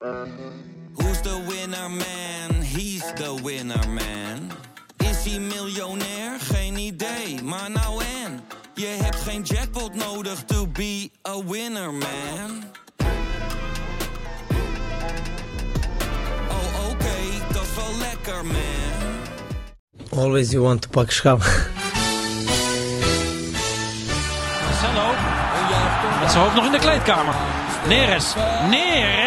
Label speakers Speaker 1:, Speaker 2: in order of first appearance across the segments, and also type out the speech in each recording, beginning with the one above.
Speaker 1: Who's the winner man? He's the winner man. Is hij miljonair? Geen idee, maar nou en. Je hebt geen jackpot nodig to be a winner man. Oh oké, dat is wel lekker man.
Speaker 2: Always you want to pak schaam.
Speaker 3: Marcelo. Met zijn hoofd nog in de kleedkamer. Neres. Neres.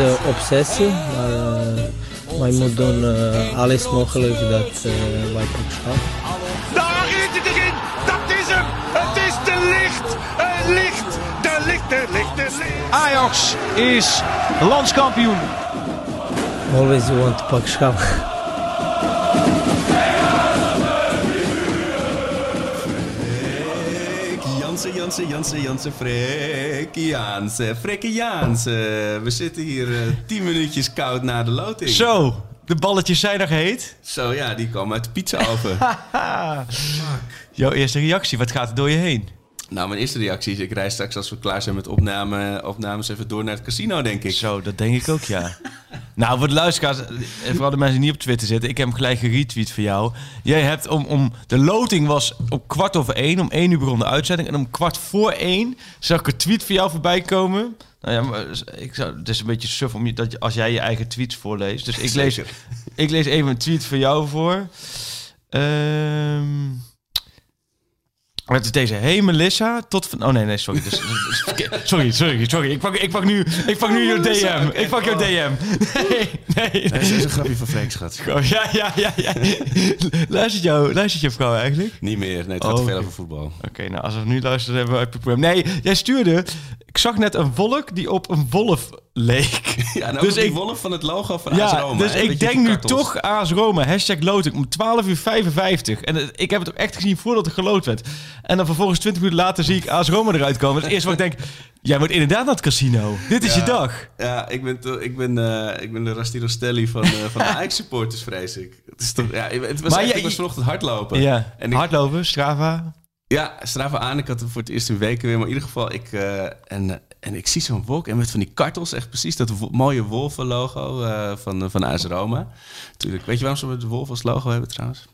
Speaker 2: Onze obsessie, maar eh, wij moeten doen eh, alles mogelijk dat eh, wij pak schaam.
Speaker 4: Daar is het erin! Dat is hem! Het is de licht! Het licht! De licht, de licht, de licht!
Speaker 3: Ajax is landskampioen.
Speaker 2: Always you want to pak schaam.
Speaker 5: Jansen, Jansen, Jansen, Jansen, Frekkie Jansen, Frekkie Jansen. We zitten hier eh, tien minuutjes koud na de loting.
Speaker 6: Zo, de balletjes zijn nog heet.
Speaker 5: Zo, ja, die kwam uit de pizzaoven.
Speaker 6: Jouw eerste reactie, wat gaat er door je heen?
Speaker 5: Nou, mijn eerste reactie is, ik rijd straks als we klaar zijn met opname, opnames even door naar het casino, denk ik.
Speaker 6: Zo, dat denk ik ook, ja. nou, voor de luisteraars, en vooral de mensen die niet op Twitter zitten, ik heb hem gelijk geretweet voor jou. Jij hebt om, om, de loting was op kwart over één, om één uur begon de uitzending. En om kwart voor één zag ik een tweet voor jou voorbij komen. Nou ja, maar ik zou, het is een beetje suf om je, dat je, als jij je eigen tweets voorleest. Dus ik lees,
Speaker 5: Zeker.
Speaker 6: ik lees even een tweet voor jou voor. Ehm het is deze. Hey Melissa, tot van... Oh nee, nee, sorry. Dus, sorry, sorry, sorry. Ik pak, ik pak nu, ik pak nu jouw DM. Ik pak jouw DM. Nee, nee.
Speaker 5: Dat is een grapje van Freek, schat.
Speaker 6: Oh, ja, ja, ja, ja. Luistert, jou, luistert je vrouw eigenlijk?
Speaker 5: Niet meer, nee, het gaat
Speaker 6: Oh,
Speaker 5: te veel over voetbal.
Speaker 6: Oké, nou als we nu luisteren hebben we het probleem. Nee, jij stuurde... Ik zag net een wolk die op een wolf leek.
Speaker 5: Ja, nou
Speaker 6: Dus
Speaker 5: ik
Speaker 6: ik-
Speaker 5: wolf van het logo van AS
Speaker 6: Ja,
Speaker 5: Roma.
Speaker 6: dus
Speaker 5: hè,
Speaker 6: ik
Speaker 5: je
Speaker 6: denk nu toch AS Roma, hashtag loting, om 12 uur 55. En het- ik heb het ook echt gezien voordat er geloot werd. En dan vervolgens 20 minuten later zie ik AS Roma eruit komen. Het eerste wat ik denk, jij moet inderdaad naar het casino. Dit is je dag.
Speaker 5: Ja, ik ben, ik ben, eh, ik ben de Rasti Rostelli van, eh, van de Ajax-supporters, vrees ik. Het, is toch, ja, het was
Speaker 6: Maar
Speaker 5: echt, ik was vanochtend hardlopen.
Speaker 6: Ja,
Speaker 5: En ik,
Speaker 6: hardlopen, Strava.
Speaker 5: Ja, Strava aan. Ik had het voor het eerst in weken weer. Maar in ieder geval, ik, eh, en, eh, en ik zie zo'n wolk. En met van die kartels, echt precies dat wo- mooie wolven-logo eh, van, van AS Roma. Tuurlijk. Weet je waarom ze het wolf als logo hebben trouwens?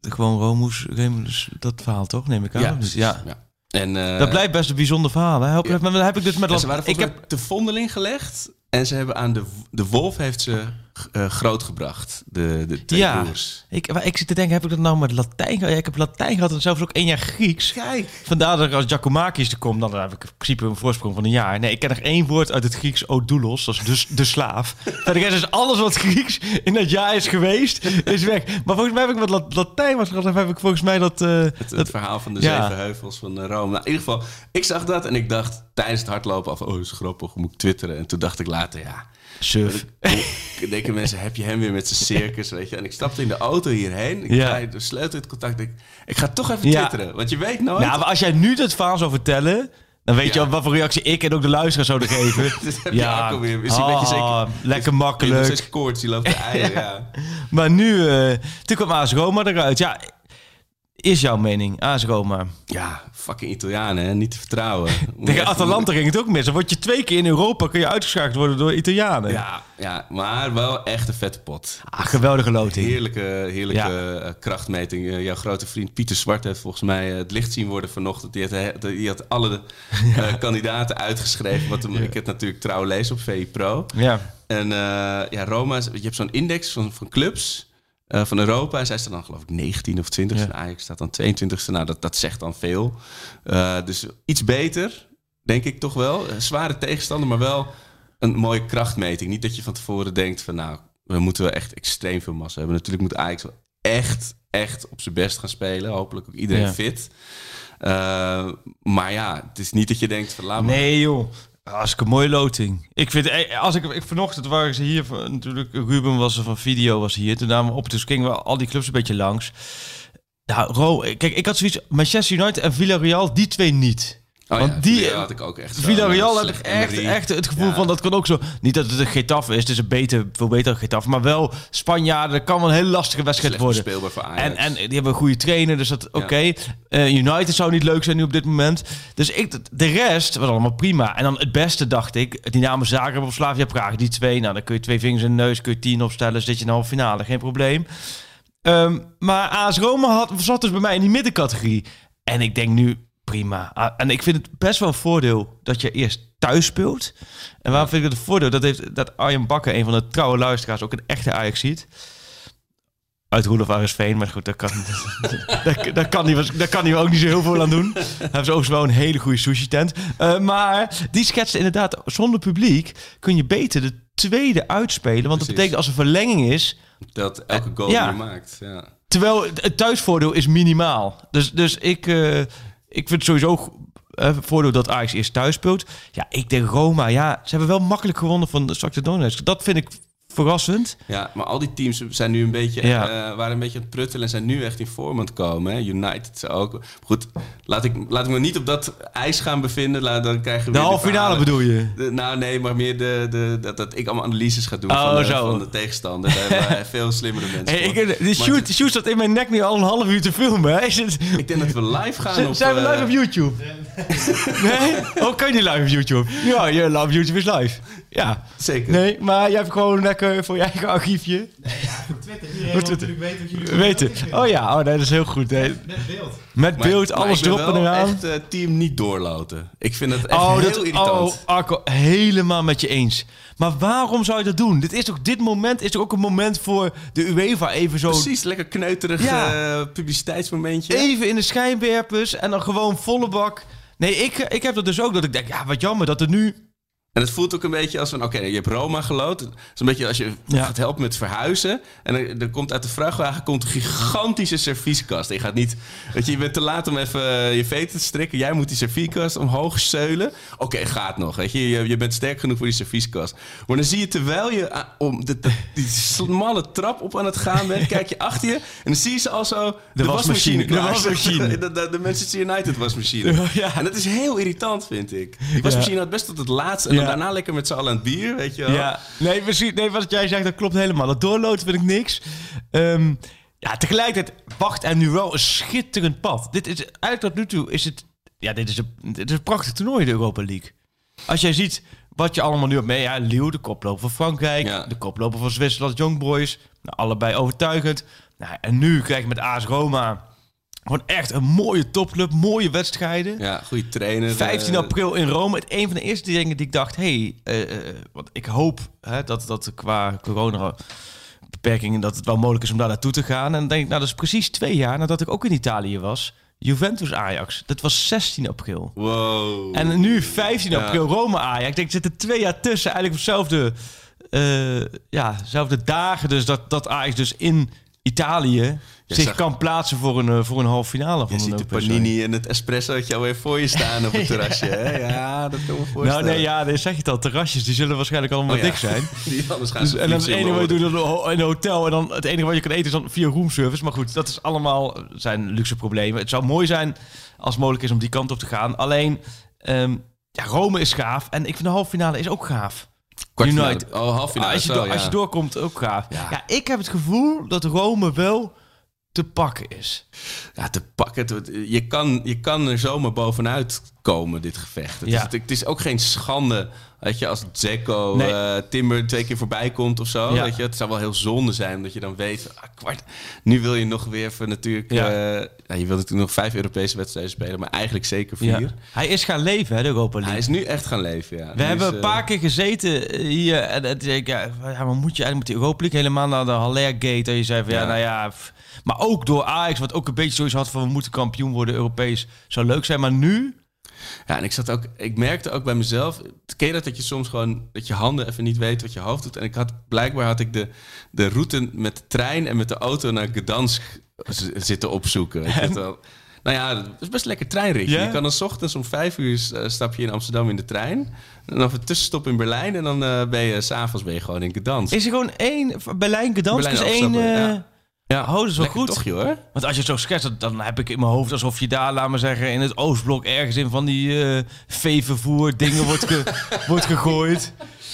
Speaker 6: Gewoon Romus, Remus, dat verhaal toch, neem ik aan. Dus,
Speaker 5: precies.
Speaker 6: ja.
Speaker 5: En,
Speaker 6: Dat blijft best een bijzonder verhaal. Hè? Help,
Speaker 5: Ja.
Speaker 6: heb ik dus met...
Speaker 5: ze waren
Speaker 6: ik heb,
Speaker 5: te vondeling gelegd. En ze hebben aan de, de wolf heeft ze eh, grootgebracht. De, de twee
Speaker 6: Ja.
Speaker 5: broers.
Speaker 6: ik, maar ik zit te denken, heb ik dat nou met Latijn gehad? Ja, ik heb Latijn gehad en zelfs ook één jaar Grieks.
Speaker 5: Kijk.
Speaker 6: Vandaar dat ik als Giacomakis er kom, dan heb ik in principe een voorsprong van een jaar. Nee, ik ken nog één woord uit het Grieks, odoulos, dat is dus de slaaf. Verder is dus alles wat Grieks in dat jaar is geweest, is weg. Maar volgens mij heb ik wat Lat- Latijn was gehad, dan heb ik volgens mij dat... eh,
Speaker 5: Het, het
Speaker 6: dat
Speaker 5: verhaal van de
Speaker 6: Ja.
Speaker 5: zeven heuvels van eh, Rome. Nou, in ieder geval, ik zag dat en ik dacht tijdens het hardlopen af... oh, dat is grappig, moet ik twitteren? En toen dacht ik later, ja...
Speaker 6: surf.
Speaker 5: Ik denken mensen, heb je hem weer met zijn circus, weet je? En ik stapte in de auto hierheen. Ik
Speaker 6: Ja.
Speaker 5: ga de sleutel in het contact. Ik, ik ga toch even
Speaker 6: Ja.
Speaker 5: twitteren, want je weet nooit.
Speaker 6: Nou, maar als jij nu dat verhaal zou vertellen, dan weet je
Speaker 5: Ja.
Speaker 6: al wat voor reactie ik en ook de luisteraar zouden geven.
Speaker 5: Dus heb je ook alweer. Is hij
Speaker 6: ah,
Speaker 5: zeker-
Speaker 6: lekker
Speaker 5: Nog
Speaker 6: makkelijk.
Speaker 5: steeds koorts, die loopt de eieren, ja.
Speaker 6: Maar nu, eh toen kwam AS Roma eruit. Ja, is jouw mening, AS Roma?
Speaker 5: Ja, fucking Italianen, hè? niet te vertrouwen.
Speaker 6: Tegen Atalanta ging het ook mis. Dan word je twee keer in Europa kun je uitgeschakeld worden door Italianen.
Speaker 5: Ja, ja, maar wel echt een vette pot.
Speaker 6: Ah, geweldige loting.
Speaker 5: Heerlijke, heerlijke
Speaker 6: Ja.
Speaker 5: eh, krachtmeting. Eh, jouw grote vriend Pieter Zwart heeft volgens mij eh, het licht zien worden vanochtend. Die had, he- die had alle kandidaten uitgeschreven. Wat hem, Ik heb natuurlijk trouw lezen op VI Pro.
Speaker 6: Ja.
Speaker 5: En ja, Roma, je hebt zo'n index van, van clubs eh, van Europa. En zij staan dan geloof ik 19 of 20.
Speaker 6: Ja.
Speaker 5: En Ajax staat dan 22ste. Nou, dat, dat zegt dan veel. Eh, dus iets beter, denk ik toch wel. Een zware tegenstander, maar wel een mooie krachtmeting. Niet dat je van tevoren denkt van nou, we moeten wel echt extreem veel massa hebben. Natuurlijk moet Ajax wel echt, echt op zijn best gaan spelen. Hopelijk ook iedereen
Speaker 6: Ja.
Speaker 5: fit. Eh, maar ja, het is niet dat je denkt van laat maar.
Speaker 6: Nee joh. Hartstikke mooie loting. Ik vind, eh, als ik, ik vanochtend waren ze hier, natuurlijk Ruben was er van video was hier. Toen namen we op, dus gingen we al die clubs een beetje langs. Nou, Ro, kijk, ik had zoiets, Manchester United en Villarreal, die twee niet.
Speaker 5: Oh
Speaker 6: Want
Speaker 5: ja,
Speaker 6: die-
Speaker 5: Villarreal had ik ook echt
Speaker 6: Villarreal had ik echt, echt het gevoel
Speaker 5: Ja.
Speaker 6: van dat kan ook zo. Niet dat het een Getafe is, het is een beter, veel beter dan Getafe. Maar wel Spanjaarden, dat kan wel een hele lastige wedstrijd worden.
Speaker 5: speelbaar voor Ajax.
Speaker 6: En, en die hebben een goede trainer, dus dat oké. Eh, United zou niet leuk zijn nu op dit moment. Dus ik, de rest was allemaal prima. En dan het beste dacht ik, Dynamo Zagreb of Slavia Praag. Die twee, nou dan kun je twee vingers in de neus, kun je tien opstellen. Zit je in de halve finale, geen probleem. Ehm, maar AS Roma had, zat dus bij mij in die middencategorie. En ik denk nu, prima. Ah, En ik vind het best wel een voordeel dat je eerst thuis speelt. En waarom vind ik het een voordeel? Dat heeft dat Arjen Bakker, een van de trouwe luisteraars, ook een echte Ajax ziet. Uit Roelof Aresveen, maar goed, daar kan, daar, daar, kan hij, daar kan hij ook niet zo heel veel aan doen. Hij heeft overigens wel een hele goede sushi-tent. Eh, maar die schetst inderdaad, zonder publiek kun je beter de tweede uitspelen. Want dat betekent als er verlenging is,
Speaker 5: Dat elke goal
Speaker 6: Ja.
Speaker 5: die je maakt. Ja.
Speaker 6: Terwijl het het thuisvoordeel is minimaal. Dus, dus ik, eh, ik vind sowieso eh voordeel dat Ajax eerst thuis speelt. Ja, ik denk Roma. Ja, ze hebben wel makkelijk gewonnen van de Shakhtar Donetsk. Dat vind ik verrassend.
Speaker 5: ja, maar al die teams zijn nu een beetje,
Speaker 6: Ja.
Speaker 5: eh, waren een beetje aan het pruttelen en zijn nu echt in vorm aan het komen. Hè? United ook. Goed, laat ik, laat ik me niet op dat ijs gaan bevinden. Laat, dan krijgen we
Speaker 6: De halve finale bedoel je?
Speaker 5: De- nou, nee, maar meer de, de, dat, dat ik allemaal analyses ga doen
Speaker 6: Oh,
Speaker 5: van, de, van de tegenstander. Daar hebben veel slimmere mensen
Speaker 6: Hey, ik, de
Speaker 5: Maar
Speaker 6: shoot, de shoot staat in mijn nek nu al een half uur te filmen. Hè?
Speaker 5: Ik denk dat we live gaan
Speaker 6: zijn,
Speaker 5: op...
Speaker 6: zijn we
Speaker 5: eh,
Speaker 6: live op YouTube? Nee? Oh, kan je niet live op YouTube? Ja, je live op YouTube is live. Ja.
Speaker 5: Zeker.
Speaker 6: Nee, maar jij hebt gewoon lekker voor je eigen archiefje.
Speaker 7: Voor Twitter. Iedereen
Speaker 6: Voor Twitter.
Speaker 7: natuurlijk weten wat jullie
Speaker 6: Weten. Oh ja, oh, nee, dat is heel goed. Nee.
Speaker 7: Met beeld.
Speaker 6: Met
Speaker 5: Maar-
Speaker 6: beeld,
Speaker 5: maar
Speaker 6: alles
Speaker 5: ik
Speaker 6: erop en eraan.
Speaker 5: echt eh, team niet doorloten. Ik vind het echt
Speaker 6: Oh,
Speaker 5: heel
Speaker 6: dat,
Speaker 5: irritant.
Speaker 6: oh, Arco, helemaal met je eens. Maar waarom zou je dat doen? Dit is toch, dit moment is toch ook een moment voor de UEFA even zo...
Speaker 5: Precies, lekker kneuterig
Speaker 6: Ja.
Speaker 5: eh, publiciteitsmomentje.
Speaker 6: Even in de schijnwerpers en dan gewoon volle bak. Nee, ik, ik heb dat dus ook, dat ik denk, ja, wat jammer dat er nu...
Speaker 5: En het voelt ook een beetje als van, oké, je hebt Roma geloot. Het is een beetje als je
Speaker 6: Ja.
Speaker 5: gaat helpen met verhuizen. En er, er komt uit de vrachtwagen komt een gigantische servieskast. En je gaat niet, weet je, je bent te laat om even eh, je veten te strikken. Jij moet die servieskast omhoog zeulen. Oké, gaat nog, weet je. je. Je bent sterk genoeg voor die servieskast. Maar dan zie je, terwijl je ah, om de, de- die smalle trap op aan het gaan bent, kijk je achter je. En dan zie je ze al zo de,
Speaker 6: wasmachine, de wasmachine.
Speaker 5: De, de, de Manchester United wasmachine.
Speaker 6: Ja.
Speaker 5: En dat is heel irritant, vind ik. Die wasmachine had best tot het laatste. En dan daarna lekker met z'n allen aan het bier, weet je wel.
Speaker 6: Ja, nee, precies, nee, wat jij zegt, dat klopt helemaal. Dat doorloten vind ik niks. Ehm, ja, tegelijkertijd wacht er nu wel een schitterend pad. Dit is eigenlijk tot nu toe is het, ja, dit is een, dit is een prachtig toernooi, de Europa League. Als jij ziet wat je allemaal nu hebt mee, ja, Lille, de koploper van Frankrijk,
Speaker 5: Ja.
Speaker 6: de koploper van Zwitserland, Young Boys, nou, allebei overtuigend. Nou, en nu krijg je met AS Roma gewoon echt een mooie topclub, mooie wedstrijden.
Speaker 5: Ja, goede trainer.
Speaker 6: 15
Speaker 5: eh,
Speaker 6: april in Rome. Het een van de eerste dingen die ik dacht, hey, eh, want ik hoop hè, dat dat qua corona beperkingen dat het wel mogelijk is om daar naartoe te gaan. En dan denk ik, nou, dat is precies twee jaar nadat ik ook in Italië was. Juventus Ajax. Dat was 16 april.
Speaker 5: Wow.
Speaker 6: En nu 15
Speaker 5: Ja.
Speaker 6: april Rome Ajax. Ik denk, er zitten twee jaar tussen. Eigenlijk op hetzelfde, eh, ja, dezelfde dagen. Dus dat, dat Ajax dus in Italië zich
Speaker 5: zag-
Speaker 6: kan plaatsen voor een, eh, voor een halve finale. Van
Speaker 5: je ziet de
Speaker 6: Europese
Speaker 5: panini en het espressootje alweer voor je staan op het terrasje. hè? Ja, dat kan me voorstellen.
Speaker 6: Nou nee, ja, dan zeg je het al. Terrasjes, die zullen waarschijnlijk allemaal
Speaker 5: Oh, ja.
Speaker 6: dik zijn.
Speaker 5: Die, anders gaan
Speaker 6: Dus, en dan het enige wat je doet in een hotel. En dan het enige wat je kan eten is dan via roomservice. Maar goed, dat is allemaal zijn luxe problemen. Het zou mooi zijn als het mogelijk is om die kant op te gaan. Alleen, ehm, ja, Rome is gaaf. En ik vind de halve finale is ook gaaf. United.
Speaker 5: Oh, half finale.
Speaker 6: Ah, als, je
Speaker 5: zo,
Speaker 6: door-
Speaker 5: ja.
Speaker 6: als je doorkomt, ook gaaf.
Speaker 5: Ja.
Speaker 6: Ja. ik heb het gevoel dat Rome wel te pakken is.
Speaker 5: Ja, te pakken. Je kan, je kan er zomaar bovenuit komen, dit gevecht. Het,
Speaker 6: Ja.
Speaker 5: is, het is ook geen schande, weet je, als Zeko,
Speaker 6: Nee.
Speaker 5: eh, Timber twee keer voorbij komt of zo.
Speaker 6: Ja.
Speaker 5: Weet je, het zou wel heel zonde zijn, omdat je dan weet, ah, kwart, nu wil je nog weer even natuurlijk,
Speaker 6: Ja.
Speaker 5: ja. ja, je wilt natuurlijk nog vijf Europese wedstrijden spelen, maar eigenlijk zeker vier.
Speaker 6: Ja. Hij is gaan leven, hè, de Europa League.
Speaker 5: Hij is nu echt gaan leven, ja.
Speaker 6: We
Speaker 5: Nu
Speaker 6: hebben
Speaker 5: is,
Speaker 6: een
Speaker 5: eh,
Speaker 6: paar keer gezeten eh, hier en het ik, ja, maar moet je eigenlijk met die Europa League helemaal naar de Haller Gate en je zei van ja, nou ja, maar ook door Ajax wat ook een beetje zoiets had van we moeten kampioen worden Europees zou leuk zijn, maar nu
Speaker 5: Ja, en ik zat ook, ik merkte ook bij mezelf, ken je dat dat je soms gewoon, dat je handen even niet weet wat je hoofd doet. En ik had, blijkbaar had ik de, de route met de trein en met de auto naar Gdansk zitten opzoeken. Het wel? Nou ja, dat is best een lekker treinritje. Je kan dan 's ochtends om vijf uur eh, stap je in Amsterdam in de trein. En dan een tussenstop in Berlijn. En dan eh, ben je s'avonds ben je gewoon in Gdansk.
Speaker 6: is er gewoon één Berlijn Gdansk
Speaker 5: Berlijn
Speaker 6: is één
Speaker 5: ja. Ja,
Speaker 6: Oh, dat is wel
Speaker 5: lekker
Speaker 6: goed.
Speaker 5: toch, joh. hoor.
Speaker 6: Want als je het zo schetst, dan- heb ik in mijn hoofd alsof je daar, laat maar zeggen, in het Oostblok ergens in van die eh veevervoer dingen wordt, ge, wordt gegooid.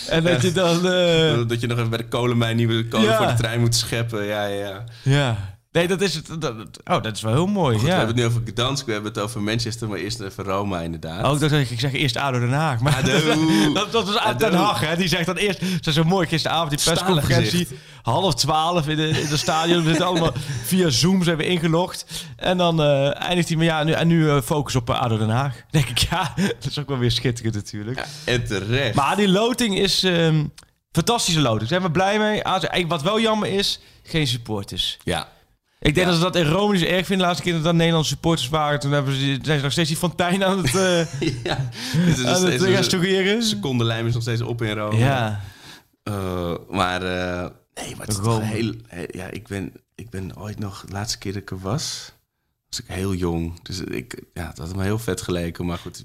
Speaker 6: En dat je dan... eh,
Speaker 5: Dat je nog even bij de kolenmijn nieuwe kolen
Speaker 6: Ja.
Speaker 5: voor de trein moet scheppen. Ja, ja, ja.
Speaker 6: Nee, dat is het. Dat, dat- oh, dat is wel heel mooi.
Speaker 5: Goed,
Speaker 6: ja.
Speaker 5: We hebben het nu over Gdansk, we hebben het over Manchester, maar eerst even Roma inderdaad.
Speaker 6: Oh, ik dacht dat ik, ik zeg eerst ADO Den Haag. Maar
Speaker 5: Ado.
Speaker 6: dat, dat was
Speaker 5: Ado.
Speaker 6: Den Haag, hè. Die zegt dan eerst... Zo zo mooi gisteravond, die persconferentie. Half twaalf in de, in de stadion. We zitten allemaal via Zoom zijn we ingelogd. En dan eh, eindigt hij met ja, nu, en nu eh, focus op eh, ADO Den Haag. Dan denk ik, ja, dat is ook wel weer schitterend natuurlijk.
Speaker 5: Ja, en terecht.
Speaker 6: Maar die loting is... ehm, fantastische loting. Daar zijn we blij mee. Wat wel jammer is, geen supporters.
Speaker 5: ja.
Speaker 6: Ik denk
Speaker 5: Ja.
Speaker 6: dat ze dat in Rome niet zo erg vinden. De laatste keer dat er Nederlandse supporters waren. Toen hebben ze, zijn ze nog steeds die fontein aan het, eh
Speaker 5: ja. Is
Speaker 6: aan het restaureren.
Speaker 5: secondenlijm is nog steeds op in Rome.
Speaker 6: Ja.
Speaker 5: Maar nee, maar het is
Speaker 6: Rome.
Speaker 5: toch heel, heel- Ja, ik ben, ik ben ooit nog, de laatste keer dat ik er was, was ik heel jong. Dus ik, ja, dat had me heel vet geleken. Maar goed,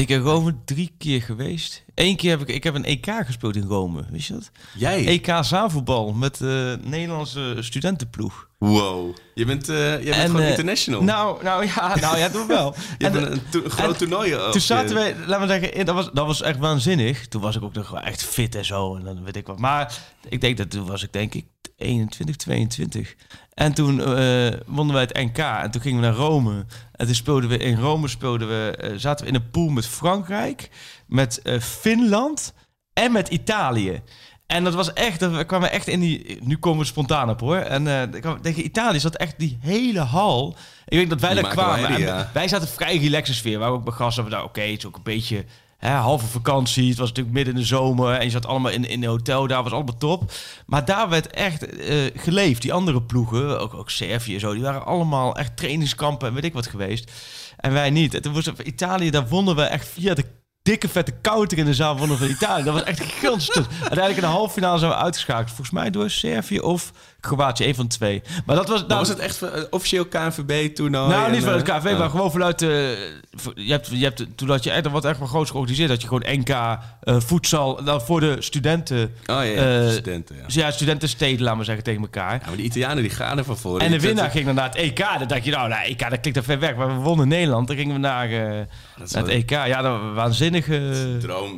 Speaker 6: Ik ben Rome drie keer geweest. Eén keer heb ik, ik heb een EK gespeeld in Rome. Wist je dat?
Speaker 5: jij?
Speaker 6: EK zaalvoetbal met de Nederlandse studentenploeg.
Speaker 5: Wow. Je bent, eh jij bent gewoon
Speaker 6: eh,
Speaker 5: international.
Speaker 6: Nou, nou ja, nou ja, toch wel.
Speaker 5: je
Speaker 6: en
Speaker 5: hebt
Speaker 6: de-
Speaker 5: een, to- groot toernooi.
Speaker 6: Toen
Speaker 5: je-
Speaker 6: zaten wij, laten we zeggen, dat was, dat was echt waanzinnig. Toen was ik ook nog wel echt fit en zo. En dan weet ik wat. Maar ik denk dat toen was ik denk ik 21, 22. En toen eh, wonnen wij het NK. En toen gingen we naar Rome. En toen speelden we in Rome speelden we, eh, zaten we in een pool met Frankrijk, met eh, Finland en met Italië. En dat was echt, we kwamen echt in die. Nu komen we spontaan op hoor. En ik kwam- tegen Italië zat echt die hele hal. Ik denk dat wij
Speaker 5: Die
Speaker 6: daar kwamen.
Speaker 5: ja.
Speaker 6: Wij zaten vrij relaxe sfeer. Waar we ook gasten hebben. Nou, oké, het is ook een beetje halve vakantie. Het was natuurlijk midden in de zomer. En je zat allemaal in, in een hotel. Daar was allemaal top. Maar daar werd echt eh, geleefd. Die andere ploegen, ook, ook Servië en zo, die waren allemaal echt trainingskampen en weet ik wat geweest. En wij niet. Toen was Italië, daar wonnen we echt via de dikke vette counter in de zaal wonnen van Italië. Dat was echt gigantisch. Uiteindelijk in de halve finale zijn we uitgeschakeld. Volgens mij door Servië of Kroatië, een van de twee. Maar dat was... Nou,
Speaker 5: was het echt eh, officieel KNVB-toernooi?
Speaker 6: nou, niet van het
Speaker 5: eh,
Speaker 6: KV,
Speaker 5: oh.
Speaker 6: maar gewoon vanuit... eh, voor- je hebt, je hebt, toen had je echt wat echt wel groots georganiseerd. Dat je gewoon NK eh, voedsel dan voor de studenten...
Speaker 5: Oh ja,
Speaker 6: eh,
Speaker 5: studenten, ja.
Speaker 6: Ja, studentensteden, laten we zeggen, tegen elkaar.
Speaker 5: Ja, maar die Italianen die gaan er van voor.
Speaker 6: En de winnaar ging dan naar het EK. Dan dacht je, nou, nou EK, dat klinkt er ver weg. Maar we wonnen Nederland. Dan gingen we naar, eh, het EK. Ja, dat waanzinnige...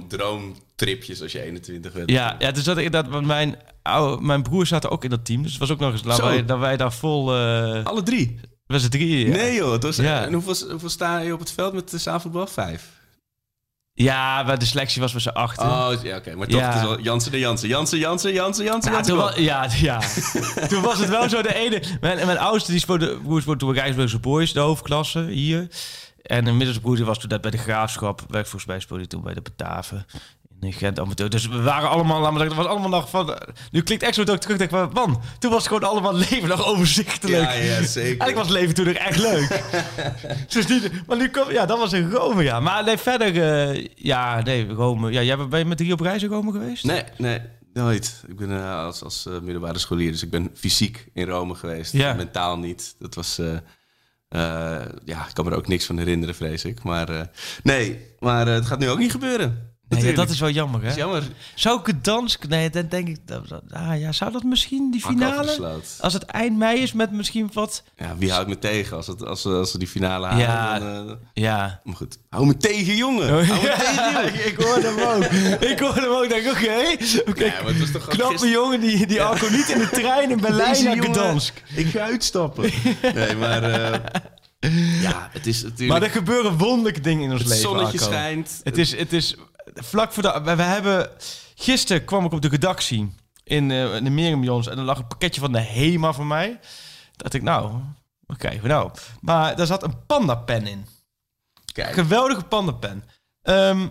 Speaker 5: droom, droomtripjes als je 21 bent.
Speaker 6: Ja, ja dus dat ik dat, mijn, oude, mijn broer zaten ook in dat team. Dus het was ook nog eens dat wij, dat wij daar vol. eh
Speaker 5: Alle drie?
Speaker 6: zijn drieën. Ja.
Speaker 5: Nee joh. Het was,
Speaker 6: Ja.
Speaker 5: En hoeveel, hoeveel sta je op het veld met de zaalvoetbal? Vijf.
Speaker 6: Ja, maar de selectie was met z'n achten.
Speaker 5: Oh, ja, oké. Maar toch,
Speaker 6: Ja.
Speaker 5: het is wel Jansen de Jansen. Jansen, Jansen, Jansen, Jansen,
Speaker 6: Ja, toen was, ja, ja. toen was het wel zo de ene. Mijn, mijn oudste die speelde, broer speelde toen bij Rijsburgse Boys, de hoofdklasse hier. En de middelste broer die was toen dat bij de Graafschap. Werk volgens mij speelde hij toen bij de Bataven. Gent amateur. Dus we waren allemaal, laat maar zeggen, het was allemaal nog van... Nu klinkt echt zo dat ik terugdenk van, man, toen was het gewoon allemaal leven nog overzichtelijk.
Speaker 5: Ja, ja, zeker.
Speaker 6: Eigenlijk was leven toen nog echt leuk. dus niet, maar nu kwam, ja, dat was in Rome, ja. Maar nee, verder, eh, ja, nee, Rome. Ja, jij bent ben je met drie op reis in Rome geweest?
Speaker 5: Nee, nee, nooit. Ik ben eh, als, als eh, middelbare scholier, dus ik ben fysiek in Rome geweest.
Speaker 6: Ja.
Speaker 5: Mentaal niet. Dat was... ja, ik kan me er ook niks van herinneren, vrees ik. Maar nee, maar het gaat nu ook niet gebeuren.
Speaker 6: Nee, ja, dat is wel jammer, hè?
Speaker 5: Dat is jammer.
Speaker 6: Zou ik het dans... Nee, dan denk ik... Ah, ja, zou dat misschien, die finale? Als het eind mei is met misschien wat...
Speaker 5: Ja, wie houdt me tegen als, het, als, we, als we die finale halen?
Speaker 6: Ja.
Speaker 5: Dan, eh,
Speaker 6: Ja.
Speaker 5: maar goed, hou me tegen, jongen. Hou me tegen, jongen.
Speaker 6: ik hoorde hem ook. Ik hoorde hem ook. Denk, oké. oké,
Speaker 5: Ja, maar het was toch gewoon
Speaker 6: Knappe
Speaker 5: gisteren-
Speaker 6: jongen die, die Arco niet in de trein in Berlijn naar Gdansk.
Speaker 5: Ik ga uitstappen. nee, maar... eh, ja, het is natuurlijk...
Speaker 6: Maar er gebeuren wonderlijke dingen in ons
Speaker 5: het
Speaker 6: leven,
Speaker 5: zonnetje
Speaker 6: Arco.
Speaker 5: schijnt.
Speaker 6: Het is, het is vlak voor de... We, we hebben... Gisteren kwam ik op de redactie in, eh in de en er lag een pakketje van de HEMA voor mij. dacht ik, nou, wat krijgen we nou? Maar daar zat een pandapen in.
Speaker 5: Kijk,
Speaker 6: Geweldige pandapen. Ehm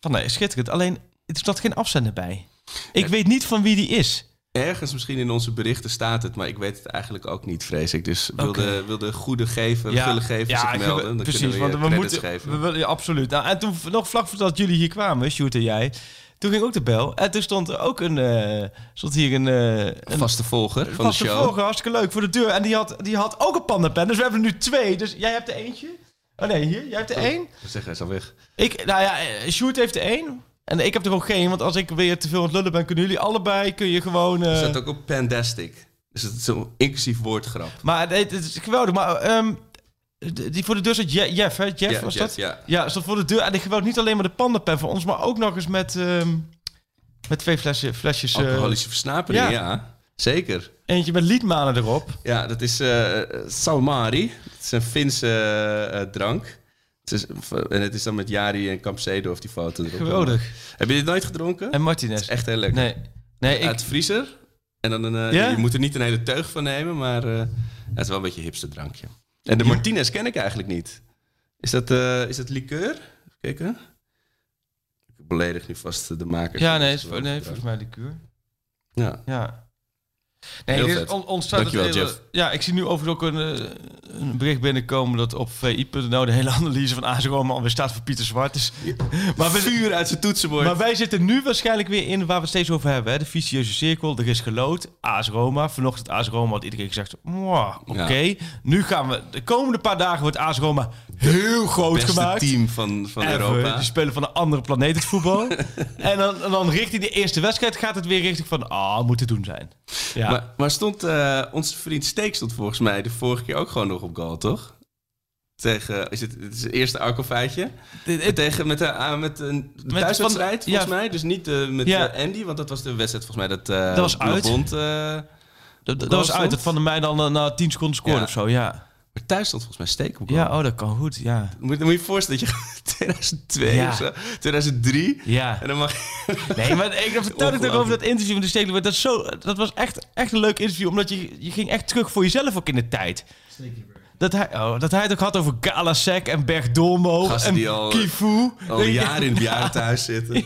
Speaker 6: van nee, schitterend. Alleen, er zat geen afzender bij. Ik weet niet van wie die is.
Speaker 5: Ergens misschien in onze berichten staat het, maar ik weet het eigenlijk ook niet, vrees ik. Dus wil,
Speaker 6: Oké.
Speaker 5: de, wil de goede gever, gulle gever zich
Speaker 6: ik-
Speaker 5: melden, dan
Speaker 6: precies,
Speaker 5: kunnen we
Speaker 6: want we moeten,
Speaker 5: geven.
Speaker 6: we willen, ja, absoluut. Nou, en toen nog vlak voordat jullie hier kwamen, Sjoerd en jij, toen ging ook de bel. En toen stond er ook een, eh, stond hier een, eh een
Speaker 5: Vaste volger van de
Speaker 6: vaste
Speaker 5: show.
Speaker 6: volger, hartstikke leuk voor de deur. En die had, die had ook een pandapen. Dus we hebben er nu twee. Dus jij hebt er eentje. Oh nee, hier, jij hebt er één.
Speaker 5: Zeg, hij is al weg.
Speaker 6: Ik, nou ja, eh, Sjoerd heeft er één. En ik heb er ook geen, want als ik weer te veel aan het lullen ben, kunnen jullie allebei, kun je gewoon... eh,
Speaker 5: Er staat ook op Pandastic. Dus het is een inclusief woordgrap.
Speaker 6: Maar het is geweldig. Maar ehm, die voor de deur zat Je- Jeff, hè? Jeff was
Speaker 5: Jeff,
Speaker 6: dat?
Speaker 5: ja.
Speaker 6: Ja, stond voor de deur. En ik geweld niet alleen maar de pandapen van ons, maar ook nog eens met, ehm, met twee flesjes. flesjes eh,
Speaker 5: Alcoholische versnapering,
Speaker 6: ja.
Speaker 5: ja. Zeker.
Speaker 6: eentje met liedmanen erop.
Speaker 5: Ja, dat is eh Salmari. Het is een Finse eh, drank. Het is, en het is dan met Jari en Campsedo of die foto erop.
Speaker 6: Geweldig.
Speaker 5: Heb je dit nooit gedronken?
Speaker 6: En Martinez.
Speaker 5: Het is echt heel lekker.
Speaker 6: Nee, nee ik,
Speaker 5: Uit vriezer. En dan een, eh,
Speaker 6: Ja?
Speaker 5: Je moet er niet een hele teug van nemen, maar eh, het is wel een beetje een hipster drankje. En de Martinez ken ik eigenlijk niet. Is dat, eh is dat liqueur? Even kijken. Ik beledig nu vast de makers.
Speaker 6: ja, nee, is, nee, volgens mij liqueur.
Speaker 5: Ja.
Speaker 6: Ja. Nee,
Speaker 5: Heel
Speaker 6: dit is
Speaker 5: vet.
Speaker 6: ontzettend
Speaker 5: Dankjewel,
Speaker 6: hele-. Ja, ik zie nu overigens ook een, eh, een bericht binnenkomen dat op vi.nl de hele analyse van AS Roma alweer staat voor Pieter Zwart. Dus, maar, we,
Speaker 5: Vuur uit zijn toetsenbord.
Speaker 6: maar wij zitten nu waarschijnlijk weer in waar we het steeds over hebben. Hè? De vicieuze cirkel, er is gelood. AS Roma, vanochtend AS Roma had iedereen gezegd, "Mwah, oké.
Speaker 5: Ja.
Speaker 6: Nu gaan we, de komende paar dagen wordt AS Roma heel groot
Speaker 5: beste
Speaker 6: gemaakt.
Speaker 5: team van, van
Speaker 6: Ever.
Speaker 5: Europa.
Speaker 6: Die spelen van een andere planeet het voetbal. en, dan, en dan richting de eerste wedstrijd gaat het weer richting van... Ah, moet te doen zijn. Ja.
Speaker 5: Maar, maar stond eh, onze vriend Steek stond volgens mij de vorige keer ook gewoon nog op goal, toch? Tegen, is het, het is het eerste Arco-feitje.
Speaker 6: Het-
Speaker 5: Tegen, met de, ah, met een thuiswedstrijd, volgens
Speaker 6: ja.
Speaker 5: mij. Dus niet eh, met
Speaker 6: Ja.
Speaker 5: eh, Andy, want dat was de wedstrijd volgens mij dat... eh
Speaker 6: Dat was uit.
Speaker 5: Bond, eh,
Speaker 6: dat, was uit. Dat Van de Meij dan eh, na 10 seconden scoorde
Speaker 5: Ja.
Speaker 6: of zo, ja.
Speaker 5: Thuis stond volgens mij Steek op goal.
Speaker 6: Ja, oh, dat kan goed, ja.
Speaker 5: Moet, moet je je voorstellen dat je 2002
Speaker 6: Ja.
Speaker 5: of zo, 2003...
Speaker 6: Ja.
Speaker 5: En dan mag je...
Speaker 6: Nee, maar ik vertelde het ook over dat interview met de Stekelenburg. Dat, is zo, dat was echt, echt een leuk interview, omdat je, je ging echt terug voor jezelf ook in de tijd. Dat hij, oh, dat hij het ook had over Galasek en Berg Dolmo
Speaker 5: Gasten
Speaker 6: en
Speaker 5: die al-
Speaker 6: Kifu.
Speaker 5: al jaren in het bejaardentehuis zitten.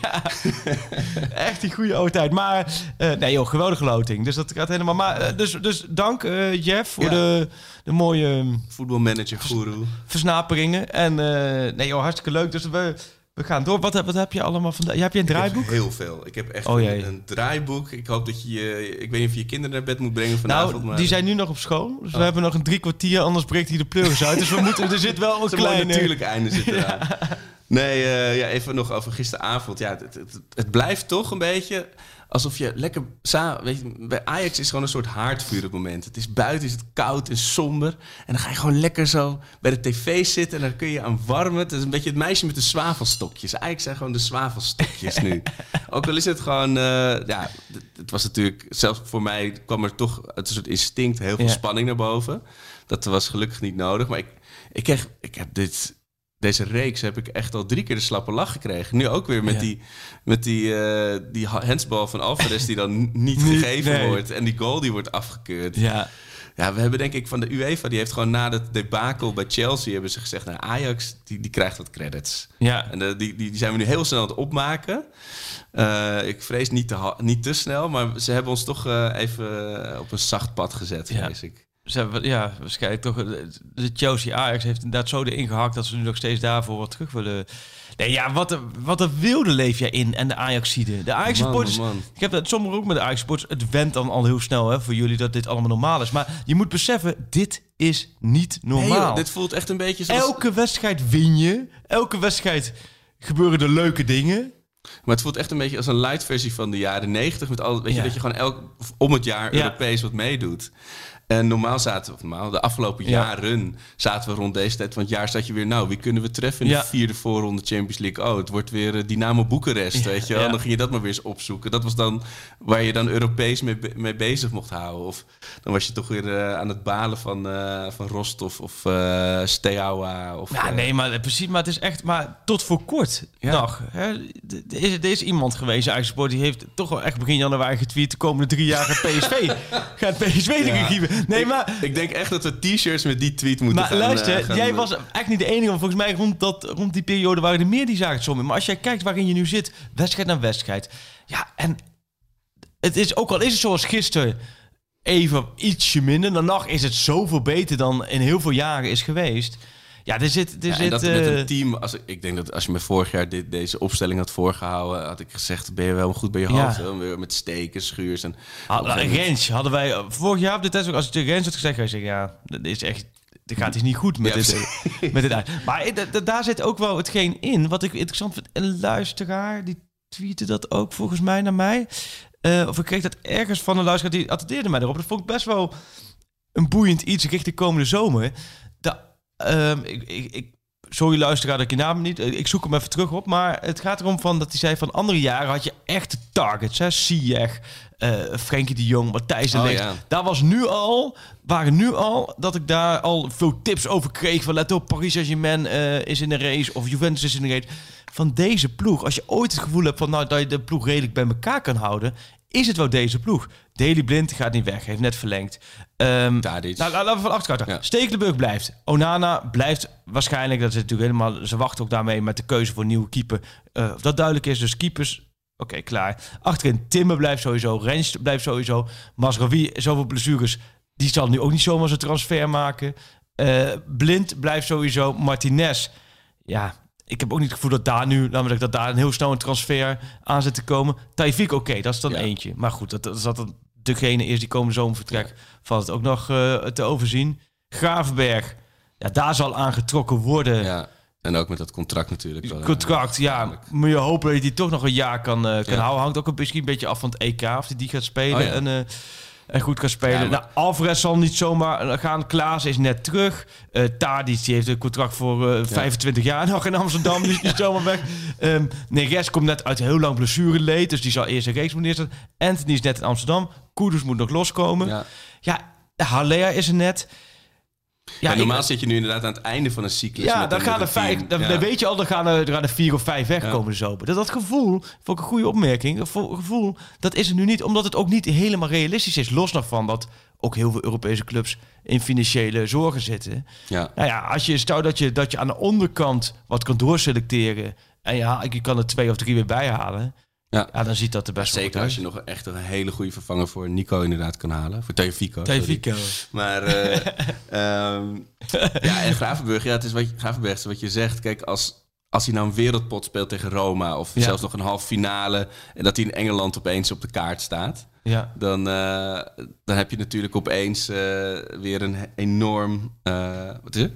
Speaker 6: Echt die goede oude tijd. Maar eh, nee joh, geweldige loting. Dus dat gaat helemaal. Maar, eh, dus, dus dank eh, Jeff voor
Speaker 5: Ja.
Speaker 6: de, de mooie ehm,
Speaker 5: Voetbalmanager, guru.
Speaker 6: versnaperingen. En eh, nee joh, hartstikke leuk. Dus we, we gaan door. Wat, heb- wat heb je allemaal vandaag? Heb je een draaiboek?
Speaker 5: heel veel. Ik heb echt
Speaker 6: Oh,
Speaker 5: een, een draaiboek. Ik hoop dat je... je- Ik weet niet of je je kinderen naar bed moet brengen vanavond.
Speaker 6: Nou,
Speaker 5: maar
Speaker 6: die zijn nu nog op school. Dus we
Speaker 5: Oh.
Speaker 6: hebben nog een drie kwartier, anders breekt hij de pleuris uit. Dus we moeten, er zit wel een kleine...
Speaker 5: natuurlijk einde zit eraan. Nee, eh, ja, even nog over gisteravond. Ja, het, het, het blijft toch een beetje alsof je lekker... sa- Weet je, bij Ajax is het gewoon een soort haardvuur op het moment. Het is buiten, is het koud en somber. En dan ga je gewoon lekker zo bij de tv zitten... en dan kun je aan warmen. Het is een beetje het meisje met de zwavelstokjes. Ajax zijn gewoon de zwavelstokjes nu. Ook al is het gewoon... eh, ja, het, het was natuurlijk... Zelfs voor mij kwam er toch een soort instinct... heel veel
Speaker 6: Ja.
Speaker 5: spanning naar boven. Dat was gelukkig niet nodig. Maar ik, ik, kreeg, ik heb dit deze reeks heb ik echt al drie keer de slappe lach gekregen. Nu ook weer met
Speaker 6: Ja.
Speaker 5: die, met die, eh, die ha- handsbal van Alvarez die dan niet gegeven
Speaker 6: nee.
Speaker 5: wordt. En die goal die wordt afgekeurd. Ja.
Speaker 6: Ja,
Speaker 5: we hebben denk ik van de UEFA, die heeft gewoon na dat debakel bij Chelsea... hebben ze gezegd, nou Ajax, die, die krijgt wat credits.
Speaker 6: ja.
Speaker 5: En eh, die, die, die zijn we nu heel snel aan het opmaken. Eh, ik vrees niet te, niet te snel, maar ze hebben ons toch even op een zacht pad gezet,
Speaker 6: Ja.
Speaker 5: vrees ik.
Speaker 6: Ze hebben, ja, waarschijnlijk toch. eh, De Chelsea Ajax heeft inderdaad zo erin gehakt dat ze nu nog steeds daarvoor wat terug willen. Nee, ja, wat een, wat een wilde leef jij in en de Ajaxide. De Ajax supporters. Ik heb het sommigen ook met de Ajax supporters. Het went dan al heel snel hè, voor jullie dat dit allemaal normaal is. Maar je moet beseffen, dit is niet
Speaker 5: Nee,
Speaker 6: normaal.
Speaker 5: joh, dit voelt echt een beetje zoals...
Speaker 6: Elke wedstrijd win je. Elke wedstrijd gebeuren er leuke dingen.
Speaker 5: Maar het voelt echt een beetje als een light versie van de jaren 90. Met al, weet je, dat je gewoon elk, om het jaar
Speaker 6: Ja.
Speaker 5: Europees wat meedoet. En normaal zaten we, normaal, de afgelopen
Speaker 6: Ja.
Speaker 5: jaren zaten we rond deze tijd van het jaar zat je weer, nou, wie kunnen we treffen in
Speaker 6: Ja.
Speaker 5: de vierde voorronde Champions League? Oh, het wordt weer eh, Dynamo Boekarest, weet je wel. Dan ging je dat maar weer eens opzoeken. Dat was dan waar je dan Europees mee, mee bezig mocht houden. Of dan was je toch weer eh, aan het balen van, eh, van Rostov of eh Steaua. Of,
Speaker 6: Ja, nee, maar precies. Maar het is echt. Maar tot voor kort
Speaker 5: Ja.
Speaker 6: nog. Hè, er, is, er is iemand geweest, Sport, die heeft toch wel echt begin januari getweet. De komende drie jaar gaat PSV. gaat PSV
Speaker 5: Ja.
Speaker 6: regie. Nee,
Speaker 5: ik,
Speaker 6: maar.
Speaker 5: ik denk echt dat we t-shirts met die tweet moeten
Speaker 6: Maar
Speaker 5: gaan,
Speaker 6: luister,
Speaker 5: eh, gaan,
Speaker 6: jij was echt niet de enige. Want volgens mij rond, dat, rond die periode waren er meer die zagen het zo. Maar als jij kijkt waarin je nu zit, wedstrijd na wedstrijd. Ja, en het is ook al is het zoals gisteren even ietsje minder. Dan nog is het zoveel beter dan in heel veel jaren is geweest. Ja, er zit... Er
Speaker 5: Ja,
Speaker 6: zit
Speaker 5: dat met
Speaker 6: eh,
Speaker 5: een team, als, ik- ik denk dat als je me vorig jaar dit, deze opstelling had voorgehouden, had ik gezegd, ben je wel goed bij je hoofd. hè? Weer Met steken, schuurs en... Moment-
Speaker 6: Rens hadden wij eh, vorig jaar op de test ook als je tegen Rens had gezegd, hij zeggen ja, dat is echt, dit gaat dus niet goed met
Speaker 5: Ja,
Speaker 6: dit, met dit. Maar eh, da- da- daar zit ook wel hetgeen in wat ik interessant vind. Een luisteraar die tweette dat ook volgens mij naar mij. Eh, of ik kreeg dat ergens van een luisteraar die attendeerde mij erop. Dat vond ik best wel een boeiend iets richting komende zomer. Ehm, ik, ik, ik, sorry luisteraar dat ik je naam niet... eh, Ik zoek hem even terug op. Maar het gaat erom van dat hij zei van andere jaren had je echte targets. Hè? Ziyech, eh Frenkie de Jong, Matthijs de
Speaker 5: Oh,
Speaker 6: Ligt.
Speaker 5: ja.
Speaker 6: Daar was nu al, waren nu al, dat ik daar al veel tips over kreeg. Van let op, Paris Saint-Germain eh, is in de race of Juventus is in de race. Van deze ploeg, als je ooit het gevoel hebt van nou, dat je de ploeg redelijk bij elkaar kan houden, is het wel deze ploeg. Daily Blind gaat niet weg, heeft net verlengd. Ehm
Speaker 5: Tadic.
Speaker 6: nou, laten we van achter starten.
Speaker 5: Ja.
Speaker 6: Stekelenburg blijft. Onana blijft waarschijnlijk, dat is natuurlijk helemaal, ze wachten ook daarmee met de keuze voor nieuwe keeper. Eh, of dat duidelijk is, dus keepers, oké, klaar. Achterin Timmer blijft sowieso, Rens blijft sowieso. Masraoui, zoveel blessures, die zal nu ook niet zomaar zijn transfer maken. Eh, Blind blijft sowieso. Martinez, ja, ik heb ook niet het gevoel dat daar nu, laten we zeggen, dat daar een heel snel een transfer aan zit te komen. Taifik, oké, dat is dan
Speaker 5: Ja.
Speaker 6: eentje. Maar goed, dat, dat, dat dat degene is die komende zomer vertrekt, valt het ook nog eh, te overzien. Gravenberg, ja, daar zal aan getrokken worden.
Speaker 5: Ja. En ook met dat contract natuurlijk. wel, ja.
Speaker 6: Contract, ja. Moet je hopen dat hij die toch nog een jaar kan, eh, kan
Speaker 5: Ja.
Speaker 6: houden. Hangt ook een, misschien een beetje af van het EK, of hij die gaat spelen.
Speaker 5: Oh, ja.
Speaker 6: en, eh, en goed kan spelen.
Speaker 5: Ja, maar-
Speaker 6: nou, Alvarez zal niet zomaar gaan. Klaas is net terug. Tadic die heeft een contract voor eh, 25 jaar nog in Amsterdam. Die is niet zomaar weg. Um, Neres komt net uit heel lang blessureleed. Dus die zal eerst een reeks moeten neerzetten. Anthony is net in Amsterdam. Kudus moet nog loskomen. Ja,
Speaker 5: Ja.
Speaker 6: Halea is er net.
Speaker 5: Ja, normaal zit je nu inderdaad aan het einde van een cyclus.
Speaker 6: ja, dan gaan er vijf. Dan,
Speaker 5: Ja.
Speaker 6: weet je al, dan gaan er, er gaan er vier of vijf wegkomen
Speaker 5: Ja.
Speaker 6: zo. Dat, dat gevoel, ik een goede opmerking. Dat vo- gevoel, dat is er nu niet, omdat het ook niet helemaal realistisch is. Los nog van dat ook heel veel Europese clubs in financiële zorgen zitten.
Speaker 5: Ja.
Speaker 6: Nou ja, als je stel dat je, dat je aan de onderkant wat kan doorselecteren. En ja, je kan er twee of drie weer bijhalen.
Speaker 5: Ja.
Speaker 6: Ja, dan ziet dat er best wel
Speaker 5: Zeker
Speaker 6: goed
Speaker 5: als je nog echt een hele goede vervanger voor Nico inderdaad kan halen. Voor
Speaker 6: uit.
Speaker 5: sorry.
Speaker 6: Fico.
Speaker 5: Maar eh, ehm, ja, en Gravenburg, ja, het is wat je, Gravenberg is wat je zegt. Kijk, als, als hij nou een wereldpot speelt tegen Roma of
Speaker 6: Ja.
Speaker 5: zelfs nog een half finale en dat hij in Engeland opeens op de kaart staat,
Speaker 6: Ja.
Speaker 5: dan, eh, dan heb je natuurlijk opeens eh, weer een enorm. wat is het?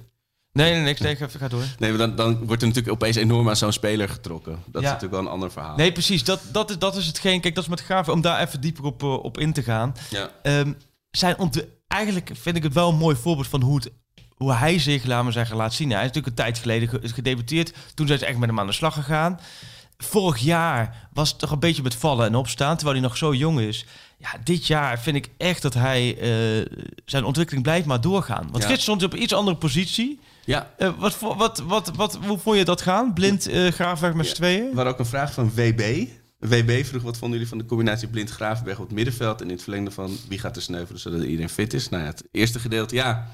Speaker 6: Nee, nee, niks. Nee, ga, ga door.
Speaker 5: Nee, maar dan, dan wordt er natuurlijk opeens enorm aan zo'n speler getrokken. Dat
Speaker 6: Ja.
Speaker 5: is natuurlijk wel een ander verhaal.
Speaker 6: Nee, precies. Dat, dat, is, dat is hetgeen. Kijk, dat is met Graven. Om daar even dieper op, eh, op in te gaan.
Speaker 5: Ja.
Speaker 6: Ehm, zijn eigenlijk vind ik het wel een mooi voorbeeld van hoe, het, hoe hij zich, laten we zeggen, laat zien. Hij is natuurlijk een tijd geleden ge- gedebuteerd. Toen zijn ze echt met hem aan de slag gegaan. Vorig jaar was het toch een beetje met vallen en opstaan, terwijl hij nog zo jong is. Ja, dit jaar vind ik echt dat hij eh, zijn ontwikkeling blijft maar doorgaan. Want
Speaker 5: Ja.
Speaker 6: gisteren stond hij op een iets andere positie.
Speaker 5: Ja,
Speaker 6: Eh, wat, wat, wat, wat, hoe vond je dat gaan? Blind eh Graafwerk met z'n
Speaker 5: Ja.
Speaker 6: tweeën?
Speaker 5: Was ook een vraag van WB. WB vroeg wat vonden jullie van de combinatie Blind Gravenberg op het middenveld en in het verlengde van wie gaat er sneuvelen zodat iedereen fit is. Nou ja, het eerste gedeelte, ja.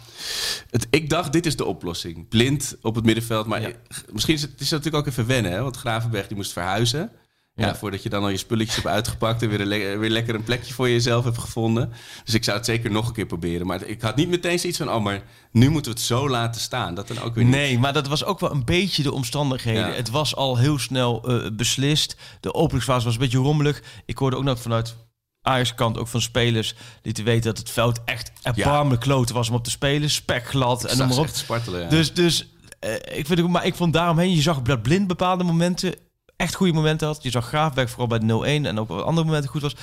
Speaker 5: Het, ik dacht, dit is de oplossing. Blind op het middenveld, maar
Speaker 6: Ja.
Speaker 5: misschien is het, het is natuurlijk ook even wennen, hè? want Gravenberg die moest verhuizen. Ja.
Speaker 6: Ja.
Speaker 5: voordat je dan al je spulletjes hebt uitgepakt en weer, een le- weer lekker een plekje voor jezelf hebt gevonden. Dus ik zou het zeker nog een keer proberen. Maar ik had niet meteen zoiets van, oh, maar nu moeten we het zo laten staan. Dat dan ook weer niet.
Speaker 6: Nee, maar dat was ook wel een beetje de omstandigheden.
Speaker 5: Ja.
Speaker 6: Het was al heel snel eh, beslist. De openingsfase was een beetje rommelig. Ik hoorde ook nog vanuit Ajax kant ook van spelers die te weten dat het veld echt erbarmelijk kloten was om op te spelen. Spekglad en noem
Speaker 5: ze
Speaker 6: maar op.
Speaker 5: echt spartelen, ja.
Speaker 6: Dus, dus eh, ik vind het, maar ik vond daaromheen, je zag dat blind bepaalde momenten echt goede momenten had. Je zag Graafberg vooral bij de 0-1 en ook op andere momenten goed was.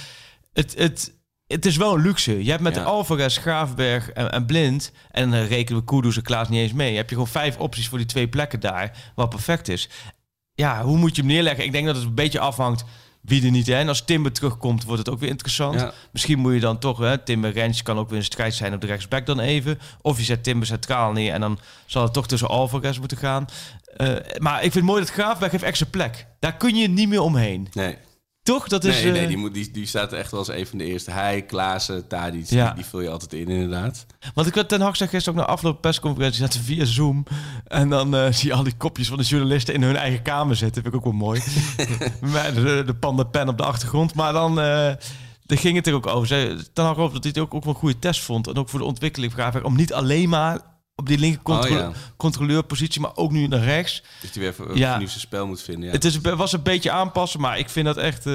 Speaker 6: Het, het, het is wel een luxe. Je hebt met
Speaker 5: Ja.
Speaker 6: de Alvarez, Graafberg en, en Blind... en dan rekenen we Kudus en Klaas niet eens mee. Heb je gewoon vijf opties voor die twee plekken daar... wat perfect is. Ja, hoe moet je hem neerleggen? Ik denk dat het een beetje afhangt wie er niet... Hè? En als Timber terugkomt, wordt het ook weer interessant.
Speaker 5: Ja.
Speaker 6: Misschien moet je dan toch... Hè, Timber Rens kan ook weer een strijd zijn op de rechtsback dan even. Of je zet Timber centraal neer... en dan zal het toch tussen Alvarez moeten gaan. Eh, maar ik vind het mooi dat Graafberg heeft extra plek. Daar kun je niet meer omheen.
Speaker 5: Nee,
Speaker 6: Toch? Dat is,
Speaker 5: nee, nee
Speaker 6: eh,
Speaker 5: die, moet, die, die staat er echt wel als een van de eerste. Hij, Klaassen, Tadic,
Speaker 6: Ja.
Speaker 5: die, die vul je altijd in inderdaad.
Speaker 6: Want ik werd Ten Hag zei gisteren ook na afloop persconferentie zaten via Zoom. En dan eh, zie je al die kopjes van de journalisten in hun eigen kamer zitten. Vind ik ook wel mooi. Met de, de panda pen op de achtergrond. Maar dan, daar ging het er ook over. Zei Ten Hag over dat hij het ook, ook wel een goede test vond. En ook voor de ontwikkeling van Graafwerk. Om niet alleen maar op die linker
Speaker 5: Oh, ja.
Speaker 6: controleurpositie, maar ook nu naar rechts.
Speaker 5: Dus die weer voor
Speaker 6: Ja.
Speaker 5: zijn spel moet vinden. Ja.
Speaker 6: Het is, was een beetje aanpassen, maar ik vind dat echt... eh,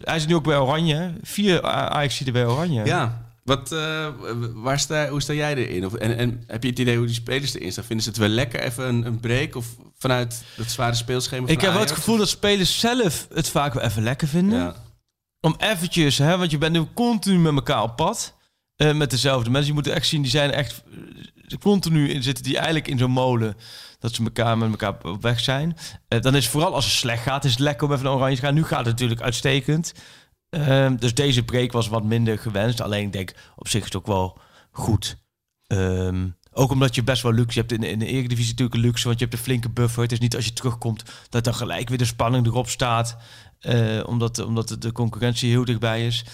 Speaker 6: hij is nu ook bij Oranje. hè? Vier Ajax er bij Oranje.
Speaker 5: ja. Wat, eh, waar sta, hoe sta jij erin? Of, en, en heb je het idee hoe die spelers erin staan? Vinden ze het wel lekker even een, een break? Of vanuit het zware speelschema van
Speaker 6: Ik heb wel het gevoel dat spelers zelf het vaak wel even lekker vinden.
Speaker 5: Ja.
Speaker 6: om eventjes, hè, want je bent nu continu met elkaar op pad. Eh, met dezelfde mensen. Je moet echt zien, die zijn echt eh, continu in zitten die eigenlijk in zo'n molen. Dat ze elkaar met elkaar op weg zijn. Eh, dan is vooral als het slecht gaat, is het lekker om even naar oranje te gaan. Nu gaat het natuurlijk uitstekend. Ehm, dus deze break was wat minder gewenst. Alleen ik denk op zich is het ook wel goed. Ehm, ook omdat je best wel luxe hebt in, in de Eredivisie natuurlijk een luxe, want je hebt een flinke buffer. Het is niet als je terugkomt dat dan gelijk weer de spanning erop staat, eh, omdat, omdat de concurrentie heel dichtbij is.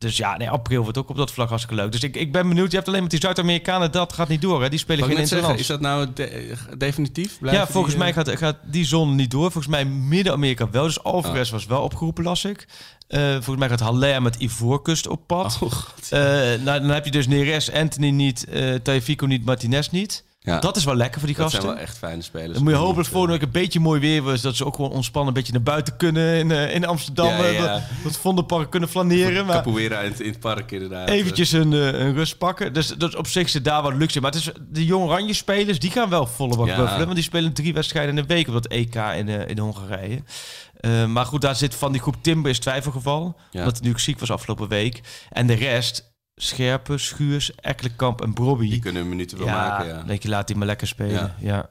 Speaker 6: Dus ja, nee, april wordt ook op dat vlak hartstikke leuk. Dus ik, ik ben benieuwd. Je hebt alleen met die Zuid-Amerikanen, dat gaat niet door. Hè? Die spelen geen internationals.
Speaker 5: is dat nou de- definitief? Blijven
Speaker 6: Ja, volgens
Speaker 5: die,
Speaker 6: mij
Speaker 5: eh,
Speaker 6: gaat, gaat die zone niet door. Volgens mij Midden-Amerika wel. Dus Alvarez was wel opgeroepen, las ik. Eh, volgens mij gaat Haller met Ivoorkust op pad.
Speaker 5: Oh.
Speaker 6: Eh, nou, dan heb je dus Neres, Anthony niet, eh Taifiko niet, Martinez niet.
Speaker 5: Ja,
Speaker 6: Dat is wel lekker voor die
Speaker 5: dat
Speaker 6: gasten.
Speaker 5: zijn wel echt fijne spelers.
Speaker 6: Dan moet je hopen dat volgende week een beetje mooi weer was. Dat ze ook gewoon ontspannen een beetje naar buiten kunnen in, eh, in Amsterdam.
Speaker 5: Ja,
Speaker 6: eh,
Speaker 5: ja.
Speaker 6: Dat, dat Vondelpark kunnen flaneren.
Speaker 5: eh,
Speaker 6: Maar
Speaker 5: Capoeira in, het- in het park inderdaad.
Speaker 6: eventjes een, eh, een rust pakken. Dus, dus op zich zit daar wat luxe in. Maar het is, de jong oranje spelers, die gaan wel volle bak buffelen. Want die spelen drie wedstrijden in de week op dat EK in, eh, in Hongarije. Eh, maar goed, daar zit van die groep Timber is twijfelgeval.
Speaker 5: Ja.
Speaker 6: Omdat hij nu ziek was afgelopen week. En de rest, Scherpen, Schuurs, Ekkelenkamp en Brobby.
Speaker 5: Die kunnen minuten wel
Speaker 6: ja,
Speaker 5: maken, ja.
Speaker 6: denk je, laat die maar lekker spelen.
Speaker 5: Ja.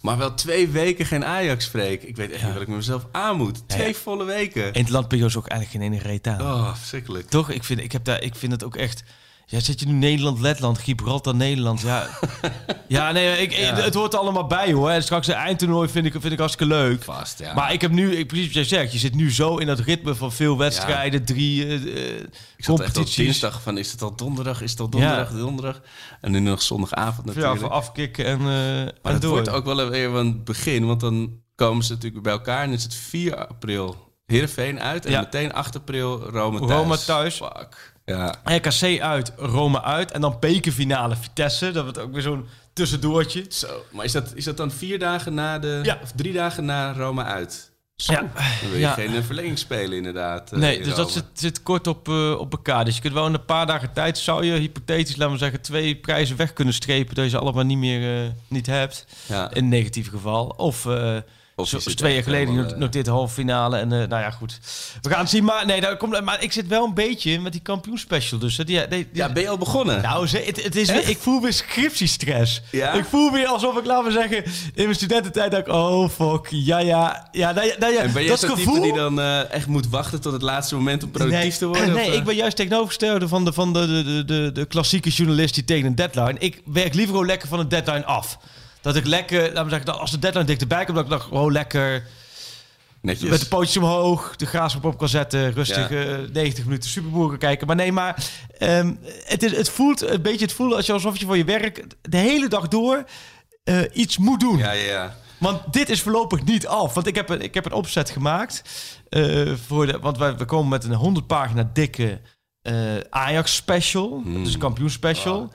Speaker 5: Maar wel twee weken geen Ajax freak. Ik weet echt niet wat ik met mezelf aan moet. Twee
Speaker 6: Ja.
Speaker 5: volle weken.
Speaker 6: In het land is ook eigenlijk geen ene reet aan.
Speaker 5: Oh, verschrikkelijk.
Speaker 6: Toch? Ik vind, ik, heb daar, ik vind het ook echt... Ja, zit je nu Nederland, Letland, Gibraltar, Nederland. Ja, ja nee, ik,
Speaker 5: Ja.
Speaker 6: het hoort er allemaal bij hoor. En straks een eindtoernooi vind ik, vind ik hartstikke leuk.
Speaker 5: Vast, ja.
Speaker 6: Maar ik heb nu, ik, precies wat jij zegt, je zit nu zo in dat ritme van veel wedstrijden, drie eh,
Speaker 5: ik zat echt op
Speaker 6: competities.
Speaker 5: dinsdag van, is het al donderdag? Is het al donderdag?
Speaker 6: Ja.
Speaker 5: Donderdag? En nu nog zondagavond
Speaker 6: Ja,
Speaker 5: natuurlijk.
Speaker 6: voor afkicken en, eh
Speaker 5: maar
Speaker 6: en
Speaker 5: het
Speaker 6: door.
Speaker 5: wordt ook wel weer een begin, want dan komen ze natuurlijk bij elkaar. En is het 4 april Heerenveen uit en
Speaker 6: Ja.
Speaker 5: meteen 8 april Rome thuis.
Speaker 6: Roma thuis.
Speaker 5: Fuck. Ja.
Speaker 6: RKC uit, Rome uit en dan bekerfinale Vitesse. Dat wordt ook weer zo'n tussendoortje.
Speaker 5: Zo, maar is dat, is dat dan vier dagen na de...
Speaker 6: Ja.
Speaker 5: Of drie dagen na Rome uit? Zo,
Speaker 6: Ja.
Speaker 5: Dan wil je
Speaker 6: Ja.
Speaker 5: geen eh, verlenging spelen inderdaad. eh,
Speaker 6: Nee,
Speaker 5: in
Speaker 6: dus dat zit, zit kort op, eh, op elkaar. Dus je kunt wel in een paar dagen tijd, zou je hypothetisch, laten we zeggen, twee prijzen weg kunnen strepen, dat je ze allemaal niet meer eh, niet hebt.
Speaker 5: Ja.
Speaker 6: In een negatief geval. Of, eh
Speaker 5: Of
Speaker 6: zo-
Speaker 5: is het
Speaker 6: twee jaar geleden
Speaker 5: helemaal,
Speaker 6: not-
Speaker 5: eh,
Speaker 6: noteert de halve finale. En eh, nou ja, goed. We gaan het zien. Maar, nee, daar komt, maar ik zit wel een beetje met die kampioenspecial. Dus hè, die, die, die-
Speaker 5: Ja, ben je al begonnen?
Speaker 6: nou, het, het is ik voel weer scriptiestress.
Speaker 5: Ja?
Speaker 6: Ik voel weer alsof ik, laten we zeggen, in mijn studententijd dacht ik, oh fuck, ja, ja, ja, nou nou ja
Speaker 5: en ben jij
Speaker 6: dat gevoel...
Speaker 5: die dan eh, echt moet wachten tot het laatste moment om productief
Speaker 6: nee,
Speaker 5: te worden?
Speaker 6: Nee,
Speaker 5: of, eh?
Speaker 6: ik ben juist tegenovergestelde van, de, van de, de, de, de, de klassieke journalist die tegen een deadline. Ik werk liever gewoon lekker van een deadline af. Dat ik lekker, laten we zeggen, dat als de deadline dichterbij komt, dat ik dan gewoon lekker
Speaker 5: Netjes.
Speaker 6: met de pootjes omhoog, de graafschap op kan zetten, rustig
Speaker 5: Ja.
Speaker 6: eh, 90 minuten Superboer kan kijken. Maar nee, maar ehm, het, is, het voelt een beetje het voelen als je alsof je voor je werk de hele dag door eh, iets moet doen.
Speaker 5: Ja, ja, ja.
Speaker 6: Want dit is voorlopig niet af. Want ik heb een, ik heb een opzet gemaakt. eh, voor de, want wij, we komen met een 100 pagina dikke Ajax special. Dus een kampioen special.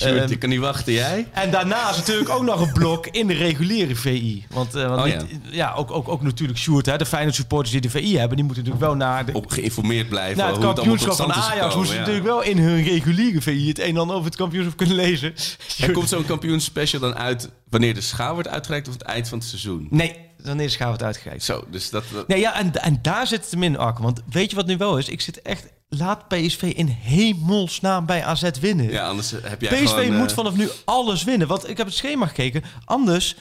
Speaker 5: Sjoerd, ik kan niet wachten, jij?
Speaker 6: En daarnaast natuurlijk ook nog een blok in de reguliere VI. Want, eh, want
Speaker 5: Oh,
Speaker 6: niet- ja. ook, ook, ook natuurlijk Sjoerd, hè, de fijne supporters die de VI hebben, die moeten natuurlijk wel naar de,
Speaker 5: Op geïnformeerd blijven.
Speaker 6: naar het
Speaker 5: hoe
Speaker 6: kampioenschap van Ajax. Moesten
Speaker 5: ja.
Speaker 6: natuurlijk wel in hun reguliere VI het een en ander over het kampioenschap kunnen lezen.
Speaker 5: En komt zo'n kampioenspecial dan uit wanneer de schaal wordt uitgereikt of het eind van het seizoen?
Speaker 6: Nee, dan is gaan we het uitgereikt.
Speaker 5: Zo, dus dat... dat-
Speaker 6: Nee, ja, en, en daar zit het hem in. Want weet je wat nu wel is? Ik zit echt... Laat PSV in hemelsnaam bij AZ winnen.
Speaker 5: Ja, anders heb jij
Speaker 6: PSV
Speaker 5: gewoon...
Speaker 6: moet
Speaker 5: eh,
Speaker 6: vanaf nu alles winnen. Want ik heb het schema gekeken. Anders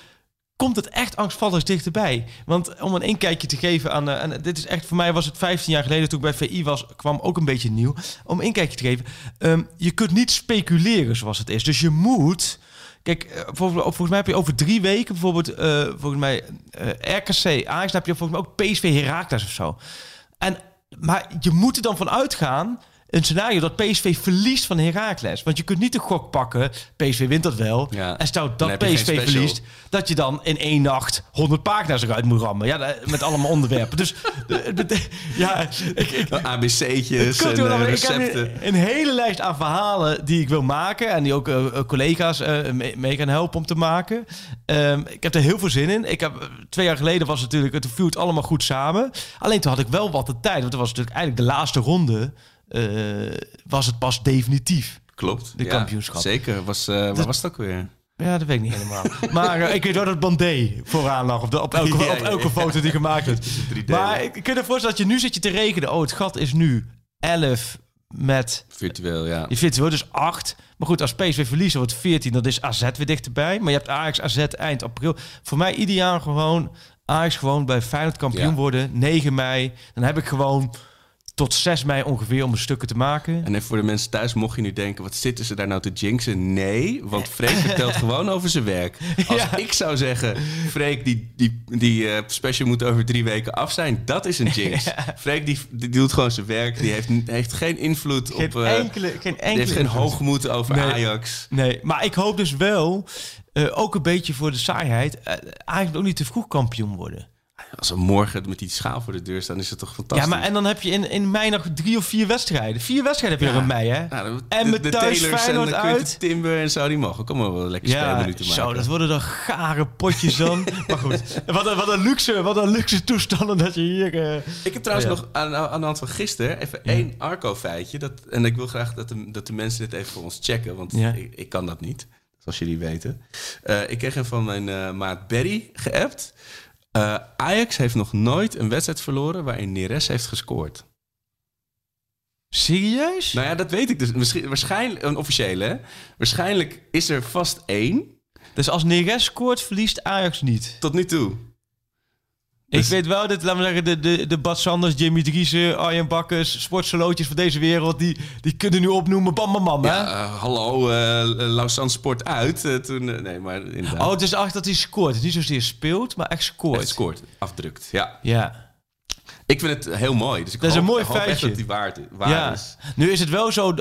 Speaker 6: komt het echt angstvallig dichterbij. Want om een inkijkje te geven aan... eh, en dit is echt... Voor mij was het 15 jaar geleden toen ik bij VI was... kwam ook een beetje nieuw. Om een inkijkje te geven. ehm, je kunt niet speculeren zoals het is. Dus je moet... Kijk, eh, volgens, mij heb je over drie weken bijvoorbeeld... volgens mij RKC, Ajax... heb je volgens mij ook PSV Heracles of zo. En, maar je moet er dan van uitgaan... Een scenario dat PSV verliest van Heracles. Want je kunt niet de gok pakken. PSV wint dat wel.
Speaker 5: Ja.
Speaker 6: En stel dat PSV verliest. Dat je dan in één nacht 100 pagina's eruit moet rammen. Ja, met allemaal onderwerpen. Dus de- ja, ik, ik,
Speaker 5: ABC'tjes en eh,
Speaker 6: ik heb
Speaker 5: recepten.
Speaker 6: een, een hele lijst aan verhalen die ik wil maken. En die ook eh, eh, collega's eh, mee, mee gaan helpen om te maken. Ehm, ik heb er heel veel zin in. Ik heb, eh, twee jaar geleden was het natuurlijk, het viel het allemaal goed samen. Alleen toen had ik wel wat de tijd. Want het was natuurlijk eigenlijk de laatste ronde. Eh, was het pas definitief.
Speaker 5: Klopt.
Speaker 6: De
Speaker 5: ja,
Speaker 6: kampioenschap.
Speaker 5: Zeker. Was, eh, waar was het ook weer?
Speaker 6: Ja, dat weet ik niet helemaal. maar eh, ik weet wel dat Bandé vooraan lag op, de, op, elke,
Speaker 5: Ja,
Speaker 6: op elke
Speaker 5: ja.
Speaker 6: foto die gemaakt werd.
Speaker 5: 3D.
Speaker 6: maar ik kan je voorstellen dat je nu zit je te rekenen. Oh, het gat is nu 11 met
Speaker 5: Virtueel, ja.
Speaker 6: je virtueel dus 8. Maar goed, als PSV verliezen wordt 14, dan is AZ weer dichterbij. Maar je hebt Ajax, AZ eind april. Voor mij ideaal gewoon Ajax gewoon bij Feyenoord kampioen worden. 9 mei. Dan heb ik gewoon tot 6 mei ongeveer om de stukken te maken.
Speaker 5: En even voor de mensen thuis, mocht je nu denken, wat zitten ze daar nou te jinxen? Nee, want Freek vertelt gewoon over zijn werk. Als
Speaker 6: Ja.
Speaker 5: ik zou zeggen, Freek, die, die, die eh, special moet over drie weken af zijn, dat is een jinx. Freek, die, die doet gewoon zijn werk. Die heeft, heeft geen invloed
Speaker 6: Geen
Speaker 5: op... eh,
Speaker 6: enkele, geen enkele
Speaker 5: die heeft geen hoogmoed over
Speaker 6: Nee.
Speaker 5: Ajax.
Speaker 6: Nee, maar ik hoop dus wel, eh, ook een beetje voor de saaiheid, Ajax moet ook niet te vroeg kampioen worden.
Speaker 5: Als we morgen met die schaal voor de deur staan, is het toch fantastisch?
Speaker 6: Ja, maar en dan heb je in, in mei nog drie of vier wedstrijden. Vier wedstrijden heb je nog in mei, hè?
Speaker 5: Nou, de-
Speaker 6: en met
Speaker 5: de
Speaker 6: thuis
Speaker 5: Taylors
Speaker 6: Feyenoord
Speaker 5: en
Speaker 6: uit.
Speaker 5: Timber en zo, die mogen. Kom maar wel lekker speelminuten maken.
Speaker 6: zo, dat worden dan gare potjes dan. maar goed, wat een, wat een luxe, wat een luxe toestanden dat je hier... eh,
Speaker 5: Ik heb trouwens
Speaker 6: Oh, ja.
Speaker 5: nog aan, aan de hand van gisteren even één Arco-feitje. Dat, en ik wil graag dat de, dat de mensen dit even voor ons checken, want
Speaker 6: Ja.
Speaker 5: ik, ik kan dat niet, zoals jullie weten. Eh, ik kreeg hem van mijn eh, maat Barry geappt. Eh, Ajax heeft nog nooit een wedstrijd verloren waarin Neres heeft gescoord.
Speaker 6: Serieus?
Speaker 5: Nou ja, dat weet ik dus. Misschien, waarschijnlijk, een officiële, hè? Waarschijnlijk is er vast één
Speaker 6: Dus als Neres scoort, verliest Ajax niet.
Speaker 5: tot nu toe.
Speaker 6: Ik
Speaker 5: Dus-
Speaker 6: weet wel dat, laten we zeggen, de, de, de Bad Sanders, Jimmy Driessen, Arjen Bakkers, sportsolootjes van deze wereld, die, die kunnen nu opnoemen, bam, bam, bam, hè?
Speaker 5: Ja, eh, hallo, eh Lausanne sport uit. eh, toen, nee, maar inderdaad.
Speaker 6: Oh, het is echt dat hij scoort. Het is niet zozeer speelt, maar echt scoort.
Speaker 5: Echt scoort, afdrukt. Ja.
Speaker 6: Ja.
Speaker 5: Ik vind het heel mooi. Dus ik
Speaker 6: Dat is een mooi feitje.
Speaker 5: dat die waard,
Speaker 6: ja.
Speaker 5: is.
Speaker 6: Nu is het wel zo,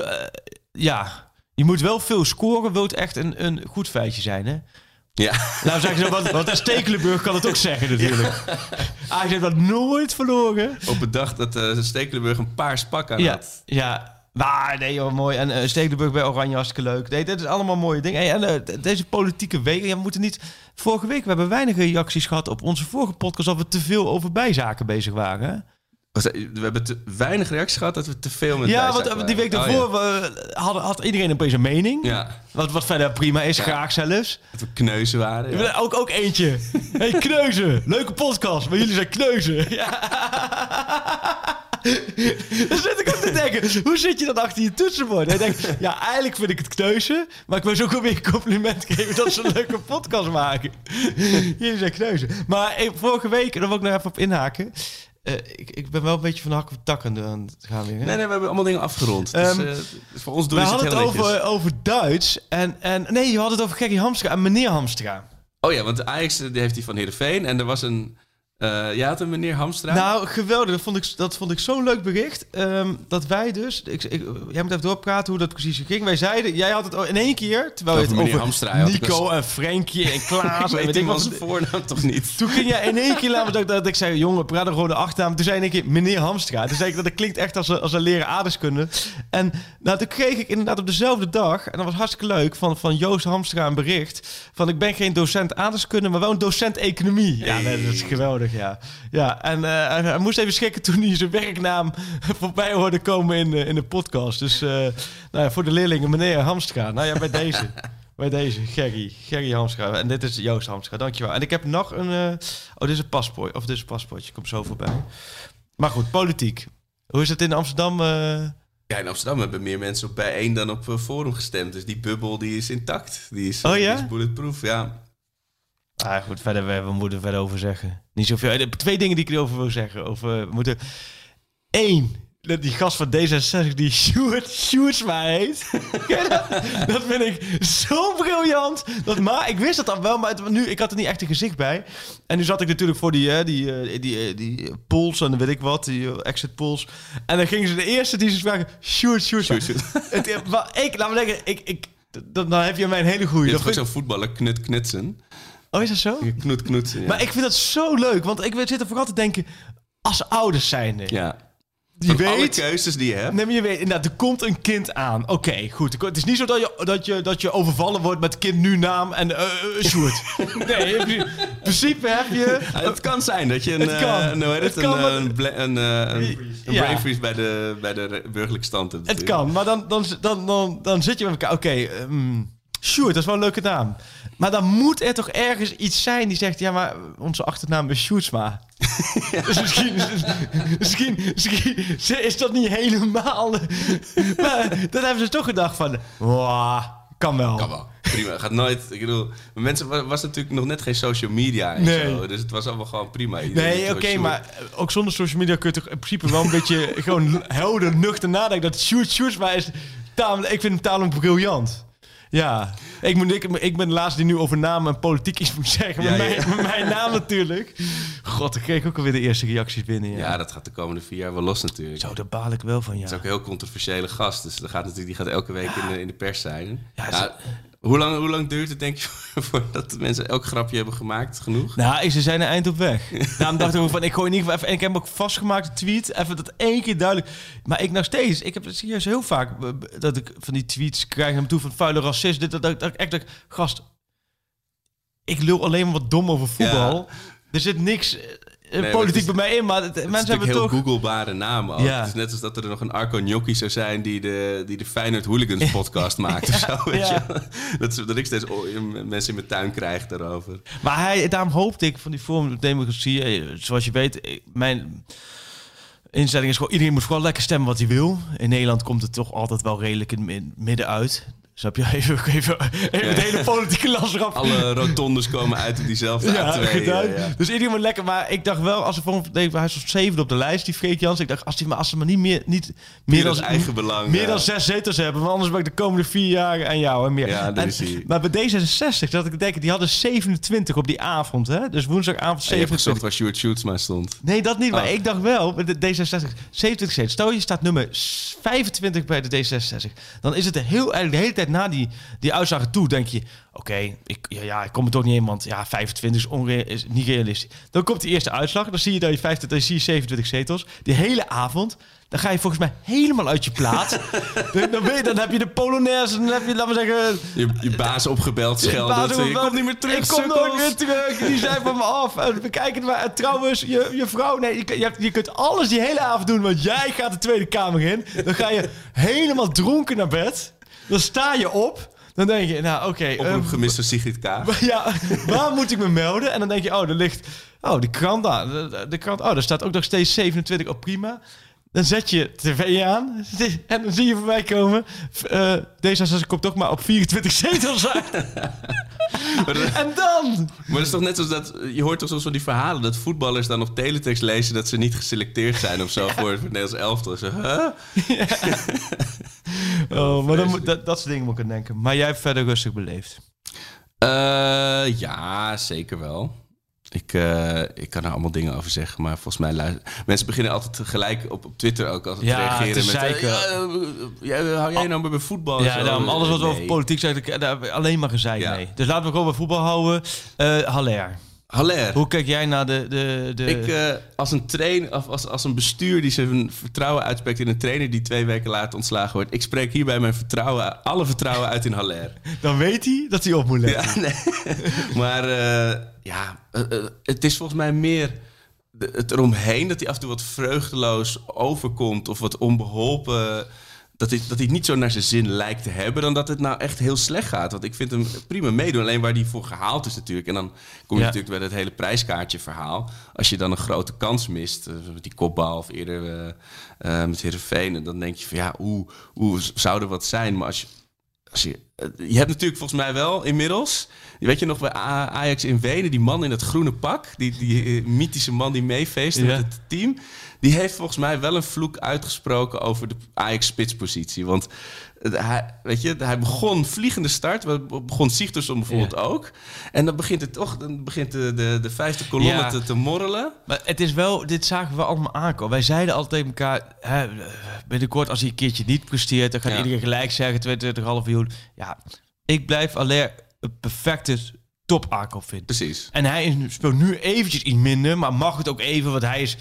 Speaker 6: ja, je moet wel veel scoren, wil het echt een, een goed feitje zijn, hè?
Speaker 5: Ja.
Speaker 6: Nou, zeggen ze, want, want Stekelenburg kan het ook zeggen natuurlijk. Ajax heeft dat nooit verloren.
Speaker 5: Op een dag dat uh, Stekelenburg een paars pak aan
Speaker 6: Ja,
Speaker 5: had.
Speaker 6: ja. Maar nee, joh, mooi. En uh, Stekelenburg bij Oranje, hartstikke leuk. Nee, dit is allemaal mooie dingen. Hey, en uh, deze politieke week, ja, we moeten niet... Vorige week, we hebben weinig reacties gehad op onze vorige podcast... dat we te veel over bijzaken bezig waren?
Speaker 5: We hebben te weinig reacties gehad dat we te veel met
Speaker 6: Ja, want uh, die week daarvoor
Speaker 5: oh, ja.
Speaker 6: hadden, had iedereen opeens een mening.
Speaker 5: Ja.
Speaker 6: Wat, wat verder prima is, ja. graag zelfs.
Speaker 5: Dat we kneuzen waren.
Speaker 6: Ja. Ook, ook eentje. hey, kneuzen. Leuke podcast, maar jullie zijn kneuzen. Ja. Dan zit ik ook te denken, hoe zit je dan achter je toetsenbord? En ik denk, ja, eigenlijk vind ik het kneuzen, maar ik wil ze ook wel weer een compliment geven dat ze een leuke podcast maken. Jullie zijn kneuzen. Maar hey, vorige week, daar wil ik nog even op inhaken. Uh, ik, ik, ben wel een beetje van de hak op takken aan het gaan weer. Hè?
Speaker 5: Nee, nee, we hebben allemaal dingen afgerond. Um, dus, uh, dus voor ons doen
Speaker 6: we
Speaker 5: het
Speaker 6: hadden het over, over Duits. En, en nee, je had het over Gerry Hamstra en meneer Hamstra.
Speaker 5: Oh ja, want Ajax die heeft hij van Heerenveen. En er was een... Uh, jij had een meneer Hamstra?
Speaker 6: Nou, geweldig. Dat vond ik, dat vond ik zo'n leuk bericht. Um, dat wij dus... Ik, ik, jij moet even doorpraten hoe dat precies ging. Wij zeiden... Jij had het in één keer... Terwijl je het over
Speaker 5: Hamstra,
Speaker 6: Nico en Frenkie en Klaas...
Speaker 5: ik
Speaker 6: en
Speaker 5: weet ik was zijn voornaam toch niet.
Speaker 6: Toen ging jij in één keer dat, dat ik zei... Jongen, praat er gewoon de achternaam. Toen zei in één keer meneer Hamstra. Toen zei ik dat het klinkt echt als een, als een leren aardeskunde. En nou, toen kreeg ik inderdaad op dezelfde dag... En dat was hartstikke leuk... Van, van Joost Hamstra een bericht... Van ik ben geen docent aardeskunde... Maar wel een docent economie. Ja, nee, dat is geweldig, ja. Ja, en uh, hij moest even schrikken toen hij zijn werknaam voorbij hoorde komen in, uh, in de podcast. Dus uh, nou ja, voor de leerlingen, meneer Hamstra. Nou ja, bij deze. bij deze, Gerry. Gerry Hamstra. En dit is Joost Hamstra, dankjewel. En ik heb nog een... oh, dit is een paspoort. Of dit is een paspoortje, komt zo voorbij. Maar goed, politiek. Hoe is het in Amsterdam...
Speaker 5: Ja, in Amsterdam hebben meer mensen op bij één dan op Forum gestemd. Dus die bubbel die is intact. Die is,
Speaker 6: oh, ja?
Speaker 5: die is bulletproof, ja.
Speaker 6: Ah, goed, verder, we, we moeten er verder over zeggen. Niet zoveel. Twee dingen die ik erover wil zeggen. Over, we moeten... Eén, die gast van D66 die Sjoerd Sjoerdsma heet. dat vind ik zo briljant. Dat, maar ik wist dat dan wel, maar het, nu, ik had er niet echt een gezicht bij. En nu zat ik natuurlijk voor die, die, die, die, die polls en weet ik wat, die exit polls. En dan gingen ze de eerste die ze vragen, Sjoerd Sjoerdsma. Ik, laat me zeggen, ik, ik, dan, dan heb je mij een hele goede.
Speaker 5: Je hebt ook zo'n voetballer, Knut Knutsen.
Speaker 6: Oh, is dat zo?
Speaker 5: Knut Knutsen, ja.
Speaker 6: Maar ik vind dat zo leuk, want ik zit er vooral te denken, als ouders zijn
Speaker 5: Ja.
Speaker 6: Die weet,
Speaker 5: alle keuzes die je hebt.
Speaker 6: Nee, maar je weet, inderdaad, er komt een kind aan. Oké, okay, goed. Het is niet zo dat je, dat, je, dat je overvallen wordt met kind nu naam en uh, uh, Sjoerd. nee, in principe heb je...
Speaker 5: Ja, het kan zijn dat je een,
Speaker 6: het kan.
Speaker 5: Uh, nou het,
Speaker 6: het
Speaker 5: een,
Speaker 6: kan,
Speaker 5: een, een, een, een, een
Speaker 6: ja.
Speaker 5: brain freeze bij de, bij de burgerlijke stand hebt.
Speaker 6: Het kan, maar dan, dan, dan, dan, dan zit je met elkaar... Oké, okay, um, Sjoerd, dat is wel een leuke naam. Maar dan moet er toch ergens iets zijn die zegt... ja, maar onze achternaam is Sjoerdsma. Dus misschien, misschien, misschien is dat niet helemaal... maar dan hebben ze toch gedacht van... Wow, kan wel.
Speaker 5: Kan wel. Prima. Gaat nooit. Ik bedoel, mensen wa- was natuurlijk nog net geen social media en
Speaker 6: Nee.
Speaker 5: zo. Dus het was allemaal gewoon prima. Iedereen
Speaker 6: Nee, oké, maar ook zonder social media kun je toch in principe wel een beetje gewoon helder, nuchter nadenken. Dat Sjoerdsma is tamelijk, ik vind hem tamelijk briljant. Ja, ik, moet, ik, ik ben de laatste die nu over namen en politiek iets moet zeggen.
Speaker 5: Ja,
Speaker 6: met,
Speaker 5: ja.
Speaker 6: Mijn, met mijn naam natuurlijk. God, ik kreeg ook alweer de eerste reacties binnen. Ja,
Speaker 5: Ja, dat gaat de komende vier jaar wel los natuurlijk.
Speaker 6: Zo, daar baal ik wel van, ja.
Speaker 5: Het is ook een heel controversiële gast. Dus dat gaat natuurlijk, die gaat elke week in, de, in de pers zijn.
Speaker 6: Ja,
Speaker 5: Ja, hoe, lang, hoe lang duurt het, denk je, voordat de mensen elk grapje hebben gemaakt? Genoeg?
Speaker 6: Nou, ze zijn er eind op weg. Daarom dacht ik ook van, ik gooi in ieder geval even... En ik heb ook vastgemaakt, een tweet. Even dat één keer duidelijk... Maar ik nog steeds... Ik heb het serieus heel vaak... eh, Dat ik van die tweets krijg naar me toe van vuile racist. Dit, dat, dat, dat ik echt... denk, Gast, ik lul alleen maar wat dom over voetbal. Er zit niks eh, politiek bij mij in, maar het- mensen hebben
Speaker 5: natuurlijk
Speaker 6: toch...
Speaker 5: heel googlebare namen ook.
Speaker 6: Ja.
Speaker 5: Het is net als dat er nog een Arco Gnocchi zou zijn... die de, die de Feyenoord Hooligans podcast maakt of zo. Weet je? Dat, is- dat ik steeds mensen in mijn tuin krijg daarover.
Speaker 6: Maar hij, daarom hoopte ik van die Forum op Democratie, eh, zoals je weet, mijn instelling is gewoon, iedereen moet gewoon lekker stemmen wat hij wil. In Nederland komt het toch altijd wel redelijk in het midden uit. Snap je? Even, even, even het hele politieke landschap.
Speaker 5: Alle rotondes komen uit op diezelfde
Speaker 6: ja,
Speaker 5: A2.
Speaker 6: gedaan.
Speaker 5: ja, ja.
Speaker 6: Dus iedereen lekker. Maar ik dacht wel, als ze voor hij stond zevende op de lijst, die Freek Jans. Ik dacht, als, die, maar als ze maar niet meer, niet meer dan
Speaker 5: eigen belang,
Speaker 6: meer dan zes zetels hebben, want anders ben ik de komende vier jaar aan jou en meer.
Speaker 5: Ja, dat is.
Speaker 6: Maar bij D66, dat ik denk, die hadden 27 op die avond, hè? Dus woensdagavond
Speaker 5: En je hebt
Speaker 6: 27.
Speaker 5: gezocht waar Stuart Schultzma stond.
Speaker 6: Nee, dat niet. Maar
Speaker 5: Oh.
Speaker 6: ik dacht wel, de D66, 27 zetels. Stel je staat nummer 25 bij de D66. Dan is het de, heel, eigenlijk de hele tijd na die, die uitslagen toe, denk je... Oké, ik, ja, ja, ik kom er toch niet in, want ja, 25 is, niet realistisch. Dan komt die eerste uitslag, dan zie je dat je, 25, dan zie je 27 zetels. Die hele avond, dan ga je volgens mij helemaal uit je plaat. dan, dan, weet je, dan heb je de Polonaise, dan heb je, laten we zeggen...
Speaker 5: Je, je baas opgebeld, schelden.
Speaker 6: Baas opgebeld.
Speaker 5: komt niet meer terug,
Speaker 6: Ik kom nooit meer terug. Die zijn van me af. En we kijken maar. En trouwens, je, je vrouw... Nee, je, je kunt alles die hele avond doen. Want jij gaat de Tweede Kamer in. Dan ga je helemaal dronken naar bed. Dan sta je op. Dan denk je, nou oké.
Speaker 5: Oproep
Speaker 6: eh,
Speaker 5: gemist door Sigrid K.
Speaker 6: ja, waar moet ik me melden? En dan denk je, oh, er ligt... Oh, de krant daar. De, krant, oh, daar staat ook nog steeds 27 op prima. Dan zet je tv aan. En dan zie je voorbij komen. D66 komt toch maar op 24 zetels uit. en dan...
Speaker 5: Maar dat is toch net als dat... Je hoort toch soms van die verhalen... dat voetballers dan op teletext lezen... dat ze niet geselecteerd zijn of zo... voor het Nederlands elftal. Zo, huh?
Speaker 6: Oh, maar dan dat, dat soort dingen moet ik aan denken. Maar jij hebt verder rustig beleefd.
Speaker 5: Eh, ja, zeker wel. Ik, eh, ik kan er allemaal dingen over zeggen, maar volgens mij luisteren... Mensen beginnen altijd tegelijk op, op Twitter ook altijd
Speaker 6: Ja,
Speaker 5: te reageren
Speaker 6: te
Speaker 5: met... eh, ja, ja, hou jij nou maar bij voetbal?
Speaker 6: Ja, daarom, alles wat we
Speaker 5: Nee.
Speaker 6: over politiek zeggen, alleen maar gezeik
Speaker 5: Ja.
Speaker 6: mee. Dus laten we gewoon bij voetbal houden. Eh Haller,
Speaker 5: Haller.
Speaker 6: hoe kijk jij naar de... de, de...
Speaker 5: Ik, eh, als een trainer, of als, als een bestuur die zijn vertrouwen uitspreekt in een trainer die twee weken later ontslagen wordt. Ik spreek hierbij mijn vertrouwen, alle vertrouwen uit in Haller.
Speaker 6: Dan weet hij dat hij op moet letten.
Speaker 5: Ja, nee. maar eh, ja, eh, het is volgens mij meer de- het eromheen dat hij af en toe wat vreugdeloos overkomt of wat onbeholpen. Dat hij, dat hij niet zo naar zijn zin lijkt te hebben, dan dat het nou echt heel slecht gaat. Want ik vind hem prima meedoen. Alleen waar hij voor gehaald is natuurlijk. En dan kom je
Speaker 6: Ja.
Speaker 5: natuurlijk bij het hele prijskaartje verhaal. Als je dan een grote kans mist, eh, met die kopbal of eerder eh, eh, met Heerenveen. En dan denk je van ja, hoe, hoe zou er wat zijn? Maar als je, als je, eh, je hebt natuurlijk volgens mij wel inmiddels. Weet je nog bij Ajax in Wenen, die man in dat groene pak, die, die eh, mythische man die meefeest
Speaker 6: Ja.
Speaker 5: met het team, die heeft volgens mij wel een vloek uitgesproken over de Ajax-spitspositie. Want hij, weet je, hij begon vliegende start, we- begon Sigtersson bijvoorbeeld ook. En dan begint het toch, dan begint de, de, de vijfde kolonne
Speaker 6: Ja.
Speaker 5: te, te morrelen.
Speaker 6: Maar het is wel, dit zagen we allemaal aankomen. Wij zeiden altijd tegen elkaar, hè, binnenkort als hij een keertje niet presteert, dan gaat
Speaker 5: Ja.
Speaker 6: iedereen gelijk zeggen, 22,5 miljoen. Ja, ik blijf alleen een perfecte top aankoop vinden.
Speaker 5: Precies.
Speaker 6: En hij speelt nu eventjes iets minder, maar mag het ook even, want hij is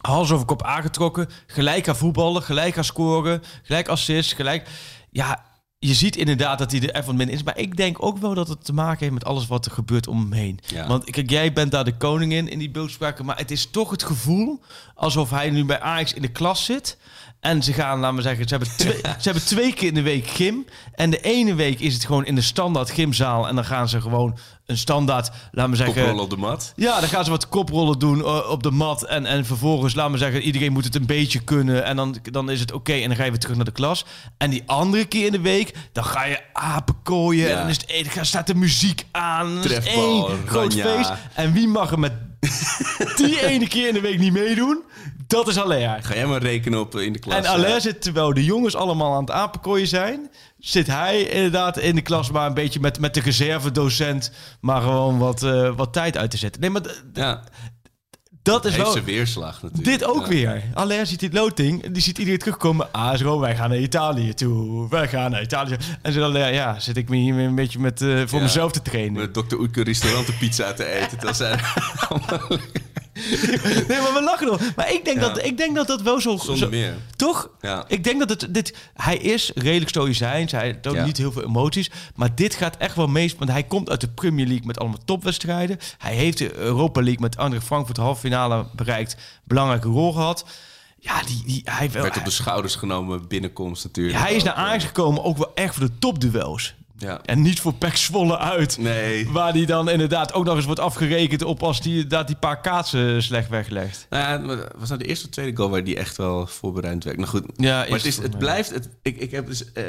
Speaker 6: hals over kop aangetrokken. Gelijk aan voetballen, gelijk aan scoren, gelijk assist, gelijk... Ja, je ziet inderdaad dat hij er even minder is. Maar ik denk ook wel dat het te maken heeft met alles wat er gebeurt om hem heen.
Speaker 5: Ja.
Speaker 6: Want kijk, jij bent daar de koningin in die beeldspraken. Maar het is toch het gevoel alsof hij nu bij Ajax in de klas zit. En ze gaan, laten we zeggen, ze hebben, twee, ze hebben twee keer in de week gym. En de ene week is het gewoon in de standaard gymzaal. En dan gaan ze gewoon een standaard, laten we zeggen...
Speaker 5: Koprollen op de mat.
Speaker 6: Ja, dan gaan ze wat koprollen doen uh, op de mat. En, en vervolgens, laten we zeggen, iedereen moet het een beetje kunnen. En dan, dan is het oké. en dan ga je weer terug naar de klas. En die andere keer in de week, dan ga je apen kooien.
Speaker 5: Ja.
Speaker 6: En dan is het, dan staat de muziek aan.
Speaker 5: Trefbal,
Speaker 6: één groot feest. En wie mag er met die ene keer in de week niet meedoen? Dat is Allaire.
Speaker 5: Ga jij maar rekenen op eh, in de klas.
Speaker 6: En Allaire zit, terwijl de jongens allemaal aan het apenkooien zijn... zit hij inderdaad in de klas maar een beetje met, met de reservedocent... maar gewoon wat, eh, wat tijd uit te zetten. Nee, maar
Speaker 5: Ja,
Speaker 6: dat is wel...
Speaker 5: zijn weerslag natuurlijk.
Speaker 6: Dit ook
Speaker 5: Ja.
Speaker 6: weer. Allaire ziet die loting, die ziet iedereen terugkomen. Ah, zo, wij gaan naar Italië toe. Wij gaan naar Italië. En zo Allaire, ja, zit ik me hier een beetje met, eh, voor
Speaker 5: Ja.
Speaker 6: mezelf te trainen.
Speaker 5: Met Dr. Oetker restaurantenpizza te eten. Terwijl zij
Speaker 6: Nee, maar we lachen nog. Maar ik denk,
Speaker 5: Ja.
Speaker 6: dat, ik denk dat dat wel zo...
Speaker 5: zonder
Speaker 6: zo-
Speaker 5: meer.
Speaker 6: Toch?
Speaker 5: Ja.
Speaker 6: Ik denk dat het dit. Hij is redelijk stoïcijns. Hij toont
Speaker 5: Ja.
Speaker 6: niet heel veel emoties. Maar dit gaat echt wel meest. Want hij komt uit de Premier League met allemaal topwedstrijden. Hij heeft de Europa League met Andere Frankfurt halve finale bereikt. Belangrijke rol gehad. Ja, die, die, hij, wel,
Speaker 5: werd op de schouders genomen binnenkomst natuurlijk.
Speaker 6: hij is naar
Speaker 5: ook,
Speaker 6: Ajax gekomen ook wel echt voor de topduels.
Speaker 5: Ja.
Speaker 6: En niet voor Pek Zwolle uit.
Speaker 5: Nee.
Speaker 6: Waar die dan inderdaad ook nog eens wordt afgerekend op als die, dat die paar kaatsen slecht weglegt.
Speaker 5: Nou ja, was nou de eerste of tweede goal waar die echt wel voorbereid werkt. Nou goed,
Speaker 6: Ja,
Speaker 5: maar het, is, het blijft... Het, ik, ik heb dus, eh,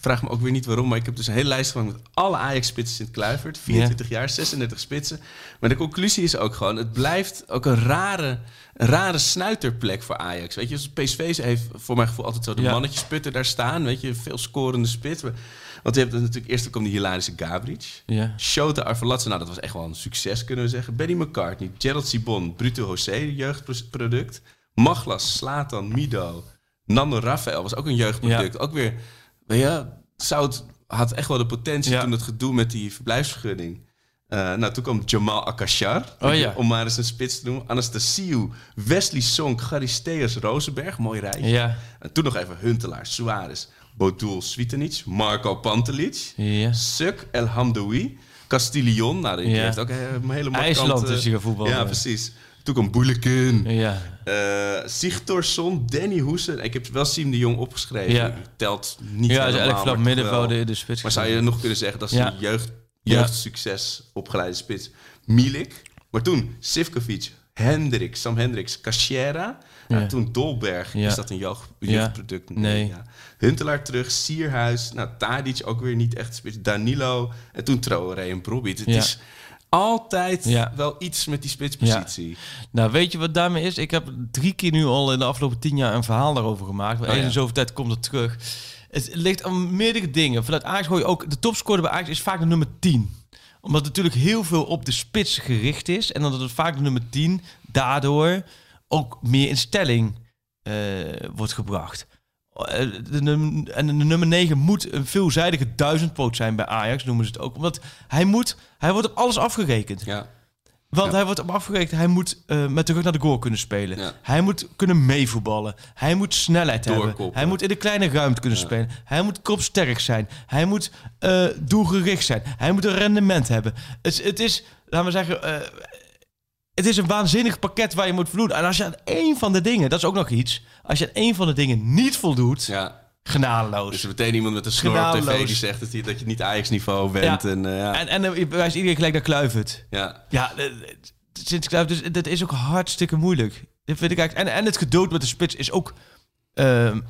Speaker 5: vraag me ook weer niet waarom, maar ik heb dus een hele lijst gemaakt met alle Ajax-spitsen in Kluivert. 24 jaar, 36 spitsen. Maar de conclusie is ook gewoon, het blijft ook een rare, een rare snuiterplek voor Ajax. Weet je, PSV heeft voor mijn gevoel altijd zo de mannetjesputten daar staan. Weet je, veel scorende spits. Want je hebt natuurlijk eerst kwam die hilarische Gabric.
Speaker 6: Ja.
Speaker 5: Shota Arvelatse, nou dat was echt wel een succes kunnen we zeggen. Benny McCartney, Gerald Sibon, Bruto José, jeugdproduct. Maglas, Slatan, Mido, Nando Rafael was ook een jeugdproduct. Ook weer, ja, zou het had echt wel de potentie
Speaker 6: Ja.
Speaker 5: toen het gedoe met die verblijfsvergunning. Eh, nou, toen kwam Jamal Akashar,
Speaker 6: Oh ja.
Speaker 5: om maar eens een spits te noemen. Anastasiou, Wesley Song, Charisteas Rosenberg, mooi rijtje.
Speaker 6: Ja.
Speaker 5: En toen nog even Huntelaar, Suarez, Bodul Svitanic, Marco Pantelic,
Speaker 6: Ja.
Speaker 5: Suk El Hamdoui, Castillon. Nou, die
Speaker 6: Ja.
Speaker 5: heeft ook een hele markante...
Speaker 6: IJsland is hij gaan voetballen.
Speaker 5: Ja, precies. Toen kwam Boeleken.
Speaker 6: Ja.
Speaker 5: Sigtorsson, Danny Hoesen. Ik heb wel Siem de Jong opgeschreven.
Speaker 6: Ja.
Speaker 5: Telt niet
Speaker 6: Ja,
Speaker 5: helemaal,
Speaker 6: eigenlijk
Speaker 5: toch
Speaker 6: middenveld in de spits.
Speaker 5: Maar zou je nog kunnen zeggen dat is
Speaker 6: Ja.
Speaker 5: een jeugd, jeugdsucces opgeleide spits. Milik. Maar toen Sivkovic, Hendricks, Sam Hendricks, Cachera.
Speaker 6: Ja.
Speaker 5: En toen Dolberg.
Speaker 6: Ja.
Speaker 5: Is dat een jeugd,
Speaker 6: Ja.
Speaker 5: jeugdproduct?
Speaker 6: Nee.
Speaker 5: Ja. Huntelaar terug, Sierhuis. Nou, Tadic ook weer niet echt spits. Danilo. En toen Traoré en Brobbey. Het
Speaker 6: Ja.
Speaker 5: is altijd
Speaker 6: Ja.
Speaker 5: wel iets met die spitspositie.
Speaker 6: Nou, weet je wat daarmee is? Ik heb drie keer nu al in de afgelopen tien jaar een verhaal daarover gemaakt. Maar
Speaker 5: Oh,
Speaker 6: eens
Speaker 5: ja.
Speaker 6: in zoveel tijd komt het terug. Het ligt aan meerdere dingen. Vanuit Ajax hoor je ook... De topscorer bij Ajax is vaak de nummer 10. Omdat het natuurlijk heel veel op de spits gericht is. En dat het vaak de nummer 10 daardoor ook meer in stelling eh, wordt gebracht. Eh, en de nummer 9 moet een veelzijdige duizendpoot zijn bij Ajax, noemen ze het ook. Omdat hij moet... Hij wordt op alles afgerekend.
Speaker 5: Ja.
Speaker 6: Want
Speaker 5: Ja.
Speaker 6: hij wordt op afgerekend. Hij moet eh, met de rug naar de goal kunnen spelen.
Speaker 5: Ja.
Speaker 6: Hij moet kunnen meevoetballen. Hij moet snelheid hebben. Hij moet in de kleine ruimte kunnen spelen. Hij moet kopsterk zijn. Hij moet eh, doelgericht zijn. Hij moet een rendement hebben. Het, het is, laten we zeggen, het is een waanzinnig pakket waar je moet voldoen. En als je aan één van de dingen, dat is ook nog iets. Als je aan één van de dingen niet voldoet,
Speaker 5: ja.
Speaker 6: genadeloos.
Speaker 5: Dus meteen iemand met een snor op tv die zegt dat je, dat je niet Ajax-niveau bent.
Speaker 6: Ja.
Speaker 5: En, eh, ja.
Speaker 6: En, en dan wijst iedereen gelijk naar Kluivert.
Speaker 5: ja.
Speaker 6: Ja, eh, sinds Kluivert, dus dat is ook hartstikke moeilijk. Dat vind ik eigenlijk. En, en het gedood met de spits is ook, ehm,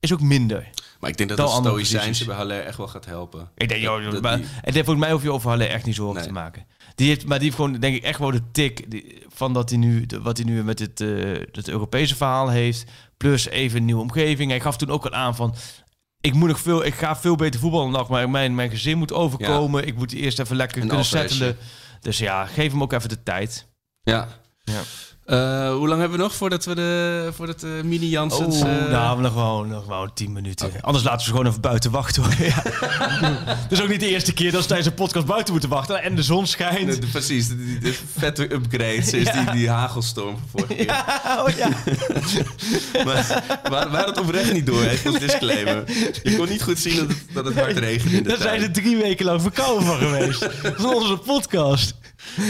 Speaker 6: is ook minder.
Speaker 5: Maar ik denk dat dat stoïcijnse bij Haller echt wel gaat helpen.
Speaker 6: Ik denk, joh,
Speaker 5: Dat-
Speaker 6: maar,
Speaker 5: die-
Speaker 6: het heeft volgens mij hoef je over Halle echt niet zorgen
Speaker 5: Nee.
Speaker 6: te maken. Die heeft, maar die heeft gewoon, denk ik, echt wel de tik die, van dat hij nu, de- wat hij nu met het, eh, het Europese verhaal heeft. Plus even een nieuwe omgeving. Hij gaf toen ook al aan van. Ik moet nog veel, ik ga veel beter voetballen nog, maar mijn, mijn gezin moet overkomen. Ik moet eerst even lekker
Speaker 5: Een
Speaker 6: kunnen settelen. Dus ja, geef hem ook even de tijd.
Speaker 5: Ja.
Speaker 6: Ja.
Speaker 5: Eh, hoe lang hebben we nog voordat we de voordat de mini Janssens...
Speaker 6: Oh,
Speaker 5: eh,
Speaker 6: nou, nog gewoon, nog gewoon tien minuten. Anders laten we ze gewoon even buiten wachten hoor. Ja. Het is ook niet de eerste keer dat ze tijdens een podcast buiten moeten wachten. En de zon schijnt.
Speaker 5: de- precies, de, de, de vette upgrade sinds die, die hagelstorm van vorige keer.
Speaker 6: Ja, oh ja.
Speaker 5: Maar waar, waar het oprecht niet door heeft, als disclaimer. Je kon niet goed zien dat het, dat het hard regende
Speaker 6: Daar zijn ze drie weken lang verkouden van geweest. Van onze podcast.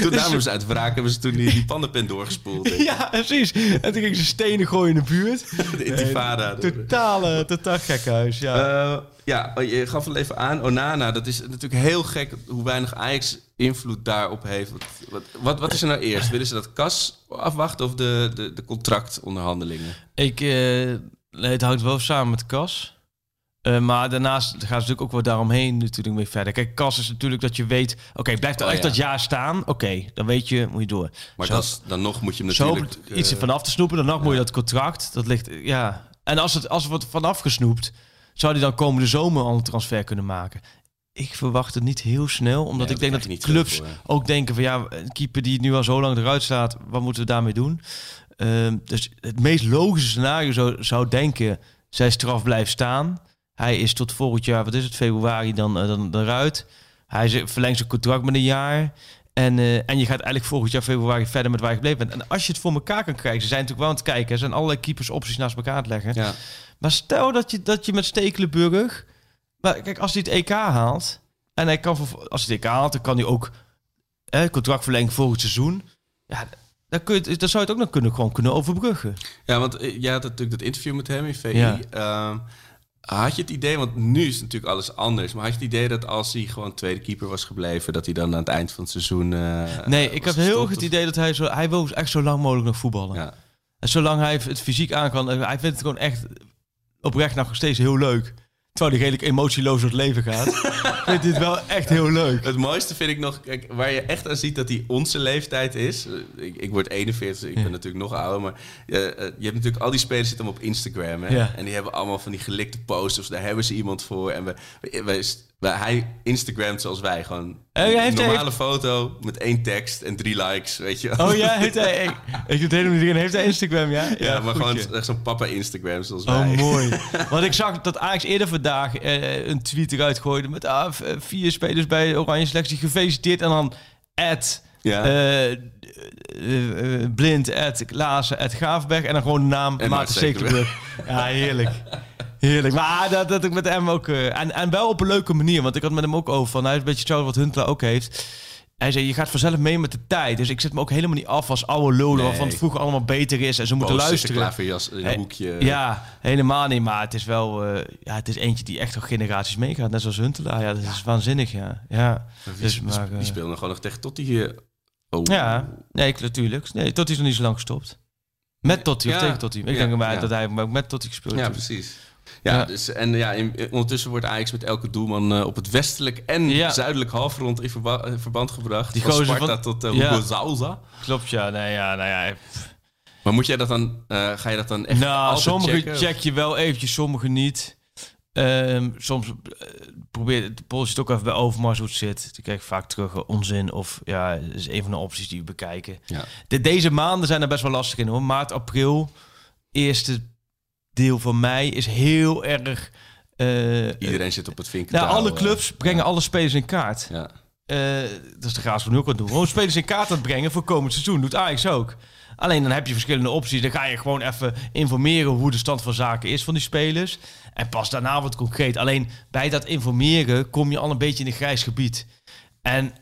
Speaker 5: Toen namen ze uit wraak hebben ze toen die, die pannenpen doorgespoeld.
Speaker 6: Ja, precies. En toen ging ze stenen gooien in de buurt.
Speaker 5: De intifada.
Speaker 6: Totale, totaal gekhuis, ja.
Speaker 5: Eh, ja, je gaf het even aan. Onana, dat is natuurlijk heel gek hoe weinig Ajax invloed daarop heeft. Wat, wat, wat, is er nou eerst? Willen ze dat kas afwachten of de, de, de contractonderhandelingen?
Speaker 6: Ik, eh, nee, het houdt wel samen met Kas. Eh, maar daarnaast gaan ze natuurlijk ook wel daaromheen natuurlijk mee verder. Kijk, Kas is natuurlijk dat je weet... Oké, blijft er
Speaker 5: Oh,
Speaker 6: echt
Speaker 5: ja.
Speaker 6: dat jaar staan? Oké, dan weet je, moet je door.
Speaker 5: Maar
Speaker 6: Zo-
Speaker 5: dan nog moet je hem
Speaker 6: Zo
Speaker 5: natuurlijk...
Speaker 6: iets
Speaker 5: eh,
Speaker 6: er vanaf te snoepen, dan nog moet je dat contract. Dat ligt, ja. En als het, als er wordt vanaf gesnoept, zou hij dan komende zomer al een transfer kunnen maken. Ik verwacht het niet heel snel, omdat ik denk dat de
Speaker 5: niet
Speaker 6: clubs
Speaker 5: voor,
Speaker 6: ook denken van ja, een keeper die nu al zo lang eruit staat, wat moeten we daarmee doen? Ehm, dus het meest logische scenario zou, zou denken, zij straf blijft staan. Hij is tot volgend jaar, wat is het, februari dan, eh, dan eruit. Hij verlengt zijn contract met een jaar. En, eh, en je gaat eigenlijk volgend jaar februari verder met waar je gebleven bent. En als je het voor elkaar kan krijgen, ze zijn natuurlijk wel aan het kijken. Er zijn allerlei keepers opties naast elkaar aan het leggen.
Speaker 5: Ja.
Speaker 6: Maar stel dat je, dat je met Stekelenburg... Maar kijk, als hij het EK haalt... En hij kan, als hij het EK haalt, dan kan hij ook eh, contract verlengen volgend seizoen. Ja, dan, kun je, dan zou je het ook nog kunnen, gewoon kunnen overbruggen.
Speaker 5: Ja, want eh, jij had natuurlijk dat interview met hem in VI.
Speaker 6: Ja.
Speaker 5: Ehm, had je het idee, want nu is natuurlijk alles anders, maar had je het idee dat als hij gewoon tweede keeper was gebleven, dat hij dan aan het eind van het seizoen. eh,
Speaker 6: Nee, ik heb heel erg het idee dat hij zo... Hij wil echt zo lang mogelijk nog voetballen.
Speaker 5: Ja.
Speaker 6: En zolang hij het fysiek aan kan... Hij vindt het gewoon echt oprecht nog steeds heel leuk. Terwijl hij redelijk emotieloos door het leven gaat. vindt hij het wel echt heel leuk.
Speaker 5: Het mooiste vind ik nog, kijk, waar je echt aan ziet dat hij onze leeftijd is. Ik, ik word 41, ik ben natuurlijk nog ouder, maar eh, eh, je hebt natuurlijk al die spelers zitten op Instagram. Hè?
Speaker 6: Ja.
Speaker 5: En die hebben allemaal van die gelikte posters, daar hebben ze iemand voor. En we, we, wij- hij Instagramt zoals wij, gewoon
Speaker 6: Oh, ja,
Speaker 5: een
Speaker 6: hij-
Speaker 5: normale foto met één tekst en drie likes, weet je.
Speaker 6: Oh ja, heeft hij... Ik, ik het helemaal niet. Heeft hij Instagram, ja?
Speaker 5: Ja, maar
Speaker 6: goedje.
Speaker 5: gewoon echt zo'n papa Instagram zoals
Speaker 6: Oh,
Speaker 5: wij.
Speaker 6: mooi. Want ik zag dat Ajax eerder vandaag eh, een tweet eruit gooide met ah, v- vier spelers bij Oranje Selectie gefeliciteerd. En dan
Speaker 5: Ja.
Speaker 6: eh, eh, eh, Blind, Ed, Klaassen, Ed Graafberg. En dan gewoon de naam
Speaker 5: En
Speaker 6: Maarten Stekelenburg. Ja, heerlijk. Heerlijk. Maar dat, dat ik met hem ook... eh, en, en wel op een leuke manier. Want ik had met hem ook over van... Hij is een beetje hetzelfde wat Huntelaar ook heeft. Hij zei, je gaat vanzelf mee met de tijd. Dus ik zet me ook helemaal niet af als oude lul...
Speaker 5: Nee.
Speaker 6: waarvan het vroeger allemaal beter is. En ze moeten
Speaker 5: Poster,
Speaker 6: luisteren.
Speaker 5: in een
Speaker 6: Hey,
Speaker 5: hoekje.
Speaker 6: Ja, helemaal niet. Maar het is wel... eh, ja, het is eentje die echt al generaties meegaat. Net zoals Huntelaar. Ja, dat is waanzinnig, ja. Ja,
Speaker 5: Wie,
Speaker 6: dus, maar,
Speaker 5: die
Speaker 6: eh,
Speaker 5: speelde gewoon nog tegen Totti hier. Oh.
Speaker 6: ja. nee, ik- natuurlijk. Nee, Totti is nog niet zo lang gestopt. Met Totti of
Speaker 5: Ja.
Speaker 6: tegen Totti. Ik
Speaker 5: Ja,
Speaker 6: denk maar
Speaker 5: ja.
Speaker 6: dat hij ook met Totti gespeeld
Speaker 5: Ja,
Speaker 6: heeft.
Speaker 5: precies. Ja. Dus, en ja, in- ondertussen wordt Ajax met elke doelman eh, op het westelijk en zuidelijk halfrond in verba- eh, verband gebracht.
Speaker 6: Die
Speaker 5: van Sparta
Speaker 6: van-
Speaker 5: tot uh,
Speaker 6: Ja.
Speaker 5: Hugo Zauza.
Speaker 6: Klopt, ja. Nee, ja, nou ja.
Speaker 5: Maar moet jij dat dan, eh, ga je dat dan echt
Speaker 6: nou, sommige
Speaker 5: checken?
Speaker 6: check je wel eventjes, sommige niet. Ehm, soms eh, probeer de pols het ook even bij Overmars hoe het zit. Dan kijk ik vaak terug eh, onzin of ja, dat is een van de opties die we bekijken.
Speaker 5: Ja.
Speaker 6: De, deze maanden zijn er best wel lastig in hoor. Maart, april, eerste deel van mei is heel erg. eh,
Speaker 5: Iedereen zit op het vinken.
Speaker 6: nou, alle clubs brengen alle spelers in kaart.
Speaker 5: Ja.
Speaker 6: Eh, dat is de Graas van nu ook aan het doen. Gewoon spelers in kaart aan het brengen voor komend seizoen. Doet Ajax ook. Alleen dan heb je verschillende opties. Dan ga je gewoon even informeren hoe de stand van zaken is van die spelers. En pas daarna wordt concreet. Alleen bij dat informeren kom je al een beetje in een grijs gebied. En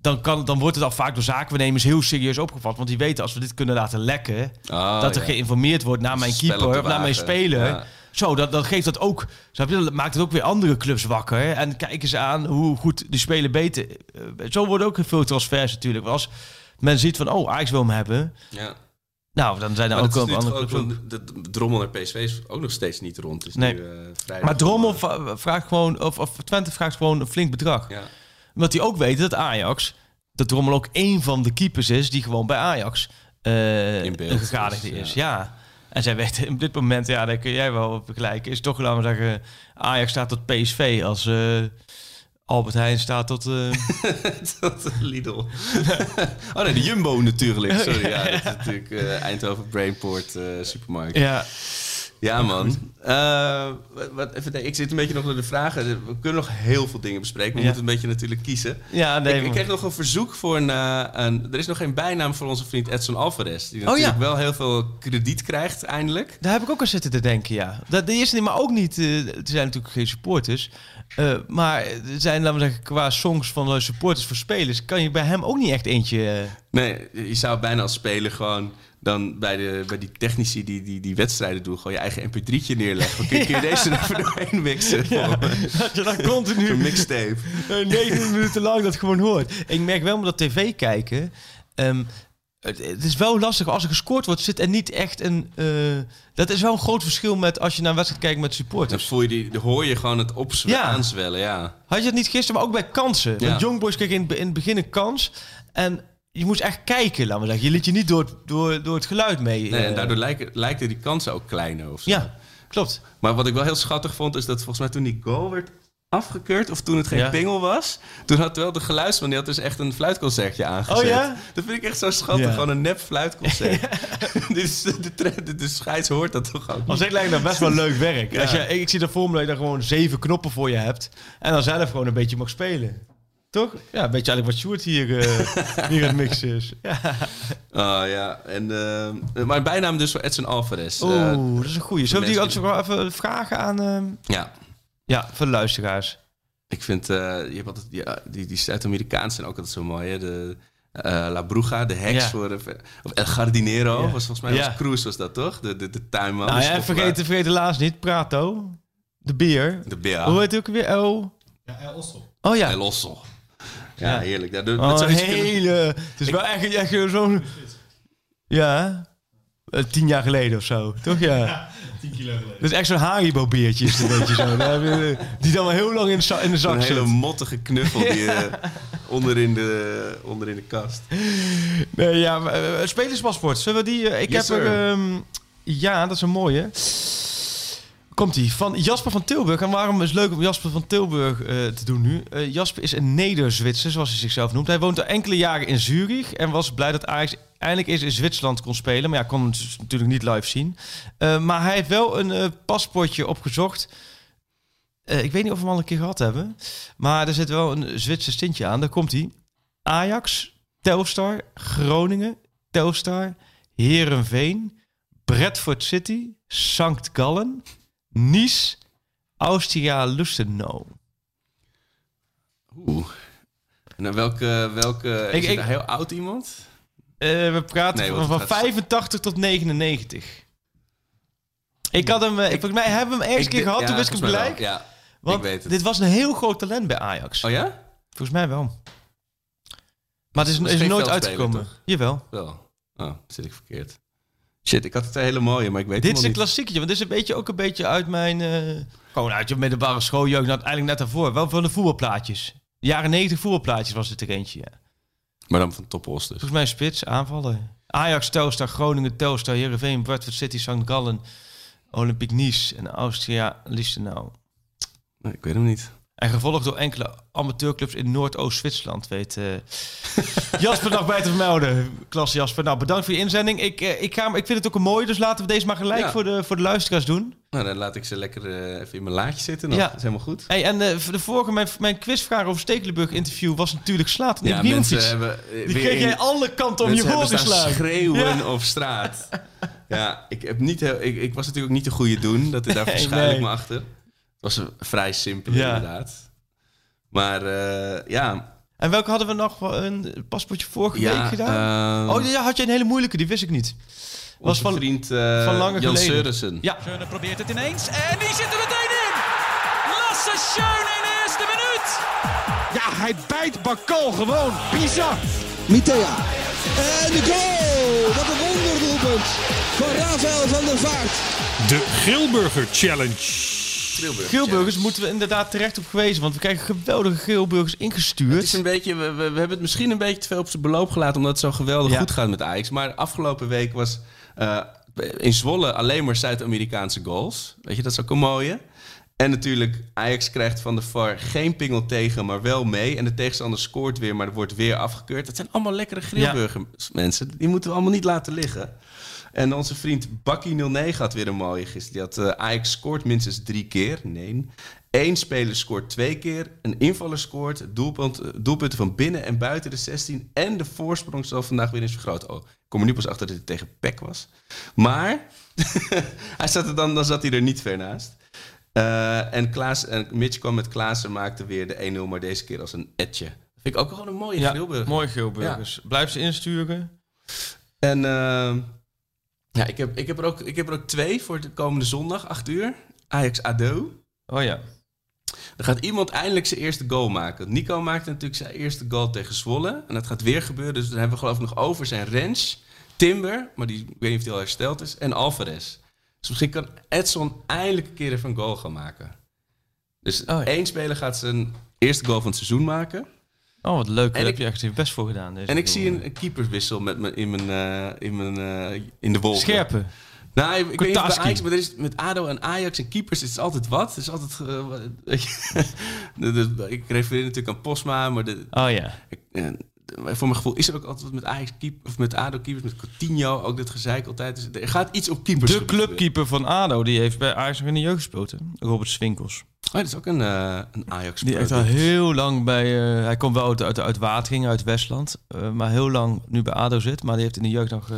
Speaker 6: dan, kan, dan wordt het al vaak door zakenbenemers heel serieus opgevat. Want die weten als we dit kunnen laten lekken...
Speaker 5: Ah,
Speaker 6: dat er
Speaker 5: ja.
Speaker 6: geïnformeerd wordt naar mijn keeper of naar mijn speler.
Speaker 5: Ja.
Speaker 6: Zo, dat, dat geeft dat ook. Dat maakt het ook weer andere clubs wakker. En kijken ze aan hoe goed die spelen beter. Eh, Zo worden ook veel transfers natuurlijk. Want Als men ziet van, oh, Ajax wil hem hebben.
Speaker 5: Ja.
Speaker 6: Nou, dan zijn er
Speaker 5: Maar
Speaker 6: ook andere clubs.
Speaker 5: ook, de, drommel naar PSV is ook nog steeds niet rond. Is
Speaker 6: Nee.
Speaker 5: nu, eh.
Speaker 6: Maar Drommel vraagt gewoon, of, of Twente vraagt gewoon een flink bedrag.
Speaker 5: Ja.
Speaker 6: Omdat die ook weten dat Ajax, dat Drommel ook één van de keepers is die gewoon bij Ajax
Speaker 5: In beeld
Speaker 6: een gegadigde
Speaker 5: is,
Speaker 6: is.
Speaker 5: ja.
Speaker 6: Ja. En zij weten op dit moment, ja, daar kun jij wel op vergelijken, is toch, laten we zeggen, Ajax staat tot PSV als eh, Albert Heijn staat tot... eh,
Speaker 5: dat Lidl. oh nee, de Jumbo natuurlijk. Sorry, ja, dat is natuurlijk Eindhoven Brainport supermarkt.
Speaker 6: ja.
Speaker 5: Ja, man. Eh, wat, even, ik zit een beetje nog naar de vragen. We kunnen nog heel veel dingen bespreken. We
Speaker 6: Ja.
Speaker 5: moeten een beetje natuurlijk kiezen.
Speaker 6: Ja, nee,
Speaker 5: ik, ik kreeg nog een verzoek voor een, eh, een... Er is nog geen bijnaam voor onze vriend Edson Alvarez. Die
Speaker 6: Oh,
Speaker 5: natuurlijk
Speaker 6: ja.
Speaker 5: wel heel veel krediet krijgt, eindelijk.
Speaker 6: Daar heb ik ook aan zitten te denken, ja. Dat de eerste niet, maar ook niet. eh, er zijn natuurlijk geen supporters. Maar er zijn, laten we zeggen, qua songs van supporters voor spelers... kan je bij hem ook niet echt eentje...
Speaker 5: Nee, je zou bijna als speler gewoon... Dan bij, de, bij die technici die, die die wedstrijden doen, gewoon je eigen mp3'tje neerleggen. Kun, kun je deze er even doorheen mixen?
Speaker 6: dat je dan continu...
Speaker 5: Een mixtape.
Speaker 6: eh, 9 minuten lang dat gewoon hoort. Ik merk wel met dat tv kijken. ehm, het, het is wel lastig als er gescoord wordt, zit er niet echt een. eh, dat is wel een groot verschil met als je naar een wedstrijd kijkt met
Speaker 5: Dan
Speaker 6: supporters.
Speaker 5: voel je die, dan hoor je gewoon het opzwe-
Speaker 6: Ja.
Speaker 5: aanzwellen, ja.
Speaker 6: Had je dat niet gisteren, maar ook bij kansen?
Speaker 5: Ja.
Speaker 6: Want Young Boys kreeg in, in het begin een kans. En je moest echt kijken, we zeggen. Je liet je niet door, het- door, door het geluid mee.
Speaker 5: Nee, en
Speaker 6: eh,
Speaker 5: daardoor lijken, lijken die kansen ook kleiner of zo.
Speaker 6: Ja, klopt.
Speaker 5: Maar wat ik wel heel schattig vond, is dat volgens mij toen die goal werd afgekeurd, of toen het geen
Speaker 6: Ja.
Speaker 5: pingel was, toen had wel de geluidsman, die had dus echt een fluitconcertje aangezet.
Speaker 6: Oh ja?
Speaker 5: Dat vind ik echt zo schattig,
Speaker 6: Ja.
Speaker 5: gewoon een nep fluitconcert. Dit is de, trend, de, de scheids hoort dat toch ook niet?
Speaker 6: zich lijkt dat best wel leuk werk. Als je, ik zie de vorm dat je dan gewoon zeven knoppen voor je hebt. En dan zelf gewoon een beetje mag spelen. Toch? Ja, een beetje eigenlijk wat Sjoerd hier, eh hier aan het mixen is. Ja.
Speaker 5: Oh ja, en, eh, maar bijnaam dus voor Edson Alvarez. Eh,
Speaker 6: Oeh, dat is een goeie. Zullen we die anders wel even vragen aan... ehm,
Speaker 5: ja,
Speaker 6: Ja, voor de luisteraars.
Speaker 5: ik vind, eh, je hebt altijd, ja, die, die Zuid-Amerikaanse zijn ook altijd zo mooi, hè? De, eh, La Bruja, de heks
Speaker 6: Ja.
Speaker 5: voor... de- of El Jardinero,
Speaker 6: Ja.
Speaker 5: was volgens mij,
Speaker 6: Ja.
Speaker 5: was Cruz was dat toch? De, de, de tuinman.
Speaker 6: Nou ja, en vergeet, vergeet helaas niet, Prato. De beer.
Speaker 5: De Bea.
Speaker 6: Hoe heet het ook weer? El... Oh ja.
Speaker 5: El Osso. Ja,
Speaker 6: Ja.
Speaker 5: heerlijk. Ja, met
Speaker 6: Oh, een hele... Het is wel echt, echt zo'n... Ja, eh, tien jaar geleden of zo, toch? Ja.
Speaker 7: Tien kilo geleden.
Speaker 6: Dat is echt zo'n Haribo-beertje, is een beetje zo. Die dan wel heel lang in de, za- in de
Speaker 5: Een
Speaker 6: zak
Speaker 5: hele
Speaker 6: zit.
Speaker 5: mottige knuffel die eh, onder, in de, onder in de kast.
Speaker 6: Nee, ja, maar, eh, spelerspaspoort. Zullen we die... eh, ik
Speaker 5: Yes,
Speaker 6: heb er... ehm, ja, dat is een mooie. Komt-ie. Van Jasper van Tilburg. En waarom is het leuk om Jasper van Tilburg eh, te doen nu? Eh, Jasper is een Neder-Zwitser, zoals hij zichzelf noemt. Hij woont al enkele jaren in Zurich. En was blij dat Ajax eindelijk eens in Zwitserland kon spelen. Maar ja, kon dus natuurlijk niet live zien. Eh, maar hij heeft wel een paspoortje opgezocht. Ik weet niet of we hem al een keer gehad hebben. Maar er zit wel een Zwitser stintje aan. Daar komt hij. Ajax, Telstar, Groningen, Telstar, Herenveen, Bradford City, Sankt Gallen, Nice, Austria Lustenau.
Speaker 5: Oeh. Dan welke... welke
Speaker 6: Ik-
Speaker 5: is
Speaker 6: ik-
Speaker 5: heel oud iemand?
Speaker 6: Eh, we praten
Speaker 5: Nee,
Speaker 6: van,
Speaker 5: want
Speaker 6: van
Speaker 5: het gaat-
Speaker 6: 85 tot 99. Ik had hem, eh, ik, volgens mij hebben we hem ergens een keer gehad,
Speaker 5: ja,
Speaker 6: toen wist ik hem gelijk.
Speaker 5: Ja,
Speaker 6: Want
Speaker 5: ik weet het.
Speaker 6: dit was een heel groot talent bij Ajax.
Speaker 5: Oh ja?
Speaker 6: Volgens mij wel. Maar het is, is nooit uitgekomen. Jawel.
Speaker 5: Wel. Oh, zit ik verkeerd. Shit, ik had het een hele mooie, maar ik weet
Speaker 6: Dit is een
Speaker 5: niet.
Speaker 6: klassieketje, want dit is een beetje, ook een beetje uit mijn... eh, gewoon uit je middelbare schooljeugd, nou, eigenlijk net daarvoor. Wel van de voetbalplaatjes. De jaren 90 voetbalplaatjes was het er eentje, ja.
Speaker 5: Maar dan van Topos dus.
Speaker 6: Volgens mij spits, aanvallen. Ajax, Telstar, Groningen, Telstar, Heerenveen, Bradford City, St. Gallen, Olympique Nice en Austria Listenau.
Speaker 5: Nee, ik weet hem niet.
Speaker 6: En gevolgd door enkele amateurclubs in Noordoost-Zwitserland, weet eh, Jasper nog bij te vermelden. Klas Jasper. Nou, bedankt voor je inzending. Ik, eh, ik, ga, ik vind het ook een mooi, dus laten we deze maar gelijk
Speaker 5: Ja.
Speaker 6: voor, de, voor de luisteraars doen.
Speaker 5: Nou, dan laat ik ze lekker eh, even in mijn laadje zitten.
Speaker 6: Ja.
Speaker 5: Dat is helemaal goed.
Speaker 6: Hey, en de vorige, mijn, mijn quizvraag over Stekelenburg interview was natuurlijk slaat.
Speaker 5: Ja,
Speaker 6: Die kreeg
Speaker 5: in-
Speaker 6: jij alle kanten om je horen
Speaker 5: hebben staan
Speaker 6: geslagen.
Speaker 5: schreeuwen
Speaker 6: Ja.
Speaker 5: op straat. Ja, ik, heb niet heel, ik, ik was natuurlijk ook niet de goede doen. Dat daar
Speaker 6: Nee, nee.
Speaker 5: me achter. Was vrij simpel
Speaker 6: Ja.
Speaker 5: inderdaad. Maar eh, ja,
Speaker 6: En welke hadden we nog? Een paspoortje vorige
Speaker 5: ja
Speaker 6: week gedaan?
Speaker 5: eh,
Speaker 6: oh ja, had je een hele moeilijke, die wist ik niet. Was van,
Speaker 5: vriend eh,
Speaker 6: van langer
Speaker 5: Jan
Speaker 6: geleden.
Speaker 5: Seurissen.
Speaker 6: Ja,
Speaker 3: Schöne probeert het ineens en die zit er meteen in. Lasse Schöne in de eerste minuut.
Speaker 4: Ja, hij bijt Bakal gewoon. Bizar.
Speaker 8: Mitea. En de goal! Wat een wonderdoelpunt van Rafael van der Vaart.
Speaker 7: De Grilburger Challenge.
Speaker 6: Geelburgers moeten we inderdaad terecht op gewezen, want we krijgen geweldige geelburgers ingestuurd.
Speaker 5: Het is een beetje, we, we, we hebben het misschien een beetje te veel op zijn beloop gelaten, omdat het zo geweldig
Speaker 6: Ja.
Speaker 5: goed gaat met Ajax. Maar afgelopen week was eh, in Zwolle alleen maar Zuid-Amerikaanse goals. Weet je, dat is ook een mooie. En natuurlijk, Ajax krijgt van de VAR geen pingel tegen, maar wel mee. En de tegenstander scoort weer, maar er wordt weer afgekeurd. Dat zijn allemaal lekkere grillburgers, mensen. Die moeten we allemaal niet laten liggen. En onze vriend Bakkie09 had weer een mooie gisteren. Die had eh, Ajax scoort minstens drie keer. Nee. Eén speler scoort twee keer. Een invaller scoort. Doelpunt, eh, doelpunten van binnen en buiten de 16. En de voorsprong zal vandaag weer eens vergroot. Oh, ik kom er nu pas achter dat hij tegen Peck was. Maar hij zat er dan, dan zat hij er niet ver naast. Eh, en, Klaas, en Mitch kwam met Klaas en maakte weer de 1-0, maar deze keer als een etje. Vind ik ook gewoon een mooie
Speaker 6: Ja,
Speaker 5: Grilburg.
Speaker 6: mooi Geelburgers. Blijf ze insturen.
Speaker 5: En ja, ik heb, ik, heb er ook, ik heb er ook twee voor de komende zondag, 8 uur. Ajax ADO.
Speaker 6: Oh ja.
Speaker 5: Dan gaat iemand eindelijk zijn eerste goal maken. Nico maakte natuurlijk zijn eerste goal tegen Zwolle. En dat gaat weer gebeuren. Dus dan hebben we geloof ik nog over zijn Rens, Timber, maar die, ik weet niet of die al hersteld is, en Alvarez. Dus misschien kan Edson eindelijk een keer even een goal gaan maken. Dus
Speaker 6: Oh ja.
Speaker 5: één speler gaat zijn eerste goal van het seizoen maken.
Speaker 6: Oh, wat leuk. Daar heb
Speaker 5: ik-
Speaker 6: je echt best voor gedaan. Deze
Speaker 5: En ik zie een, een keeperwissel met me, in mijn, eh, in, mijn eh, in de wolken.
Speaker 6: Scherpe.
Speaker 5: Nou, ik, ik weet niet bij. Ajax, maar er is met ADO en Ajax en keepers is het altijd wat. Het is altijd... de- ik refereer natuurlijk aan Posma, maar de,
Speaker 6: Oh ja.
Speaker 5: ik, voor mijn gevoel is er ook altijd wat met Ajax keep, of met ADO keepers, met Coutinho, ook dit gezeik altijd. Dus er gaat iets op keepers.
Speaker 6: De clubkeeper van ADO, die heeft bij Ajax in de jeugd gespeeld. hè? Robert Swinkels.
Speaker 5: Oh, dat is ook een, eh, een Ajax.
Speaker 6: Die heeft al heel lang bij... eh, hij komt wel uit, uit, uit Wateringen, uit Westland. eh, maar heel lang nu bij ADO zit. Maar die heeft in de jeugd nog...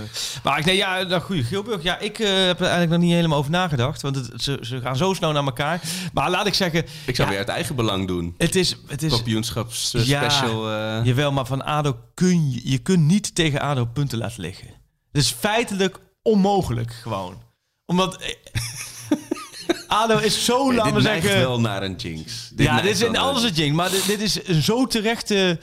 Speaker 6: maar ik nee, ja, nou goeie, Gilburg. Ja, ik heb er eigenlijk nog niet helemaal over nagedacht. Want het, ze, ze gaan zo snel naar elkaar. Maar laat ik zeggen...
Speaker 5: Ik zou
Speaker 6: ja,
Speaker 5: weer uit eigen belang doen.
Speaker 6: Het is... Het is
Speaker 5: Kampioenschaps
Speaker 6: Ja.
Speaker 5: special. eh,
Speaker 6: Jawel, maar van ADO kun je... Je kunt niet tegen ADO punten laten liggen. Het is feitelijk onmogelijk gewoon. Omdat... eh, ADO is zo,
Speaker 5: nee,
Speaker 6: laten we
Speaker 5: dit
Speaker 6: zeggen...
Speaker 5: wel naar een jinx.
Speaker 6: ja,
Speaker 5: neigt
Speaker 6: dit is een het ding. Maar dit, dit is een zo terechte,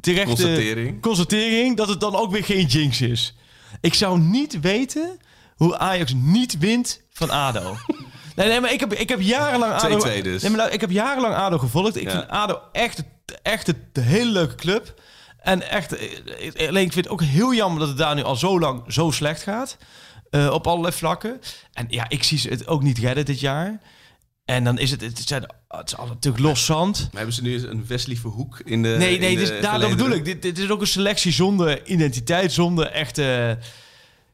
Speaker 6: terechte
Speaker 5: Constatering.
Speaker 6: constatering dat het dan ook weer geen jinx is. Ik zou niet weten hoe Ajax niet wint van ADO. nee, nee, maar ik heb, ik heb jarenlang ADO...
Speaker 5: 2-2 dus.
Speaker 6: Nee, maar lu- ik heb jarenlang ADO gevolgd. Ik
Speaker 5: Ja.
Speaker 6: vind ADO echt, echt een hele leuke club. En echt, eh, alleen ik vind het ook heel jammer dat het daar nu al zo lang zo slecht gaat. Eh, op allerlei vlakken. En ja, ik zie ze het ook niet redden dit jaar. En dan is het, het, zijn, het is natuurlijk los zand.
Speaker 5: Maar hebben ze nu een Wesley Verhoek in de
Speaker 6: Nee, nee,
Speaker 5: de
Speaker 6: dus, daar, dat bedoel ik. Dit, dit is ook een selectie zonder identiteit, zonder echte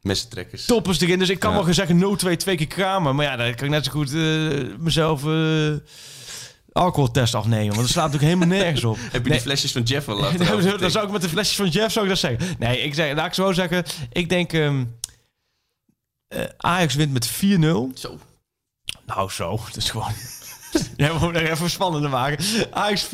Speaker 5: Messentrekkers.
Speaker 6: toppers erin. Dus ik kan
Speaker 5: Ja.
Speaker 6: wel gaan zeggen 0-2 twee keer kramen. Maar ja, dan kan ik net zo goed eh, mezelf eh alcoholtest afnemen. Want dat slaat natuurlijk helemaal nergens op.
Speaker 5: Heb je
Speaker 6: Nee.
Speaker 5: die flesjes van Jeff al laten
Speaker 6: dan zou ik met de flesjes van Jeff zou ik dat zeggen. Nee, ik zeg, laat ik zo zeggen. Ik denk ehm, eh, Ajax wint met 4-0.
Speaker 5: Zo.
Speaker 6: Nou, zo. Dat is gewoon... Ja, we moeten er even spannender maken. Ajax 4-0.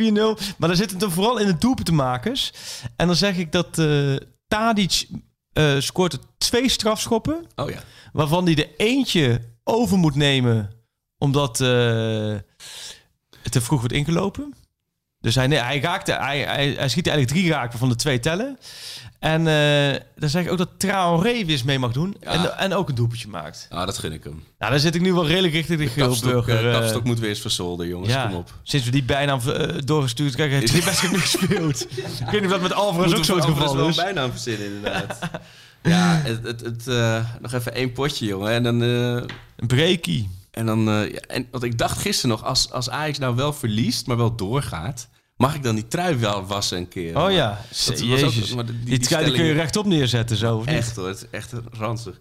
Speaker 6: Maar dan zit het er vooral in de doelpuntenmakers. En dan zeg ik dat eh Tadic eh, scoort twee strafschoppen.
Speaker 5: Oh ja.
Speaker 6: Waarvan hij er eentje over moet nemen. Omdat eh, het te vroeg wordt ingelopen. Dus hij, nee, hij, raakte, hij, hij, hij schiet eigenlijk drie raken van de twee tellen. En eh, dan zeg ik ook dat Traoré weer eens mee mag doen.
Speaker 5: Ja.
Speaker 6: En, en ook een doelpuntje maakt.
Speaker 5: Ah, dat gun ik hem.
Speaker 6: Nou, dan zit ik nu wel redelijk richting de
Speaker 5: Kapstok,
Speaker 6: Geelburger.
Speaker 5: eh,
Speaker 6: eh,
Speaker 5: kapstok moet weer eens verzolden, jongens.
Speaker 6: ja,
Speaker 5: Kom op.
Speaker 6: sinds we die bijnaam eh, doorgestuurd krijgen, heeft hij best goed gespeeld. ik weet niet of dat met Alvarez ook zo het geval
Speaker 5: wel
Speaker 6: is.
Speaker 5: een bijnaam verzinnen, inderdaad. ja, het, het, het, nog even één potje, jongen. En dan...
Speaker 6: Een breakie.
Speaker 5: En dan, ja, en wat ik dacht gisteren nog, als, als Ajax nou wel verliest, maar wel doorgaat, mag ik dan die trui wel wassen een keer?
Speaker 6: Oh ja,
Speaker 5: dat
Speaker 6: jezus.
Speaker 5: ook- maar die-
Speaker 6: die,
Speaker 5: die
Speaker 6: trui die kun je rechtop neerzetten zo, of niet?
Speaker 5: Echt hoor, het is echt ranzig.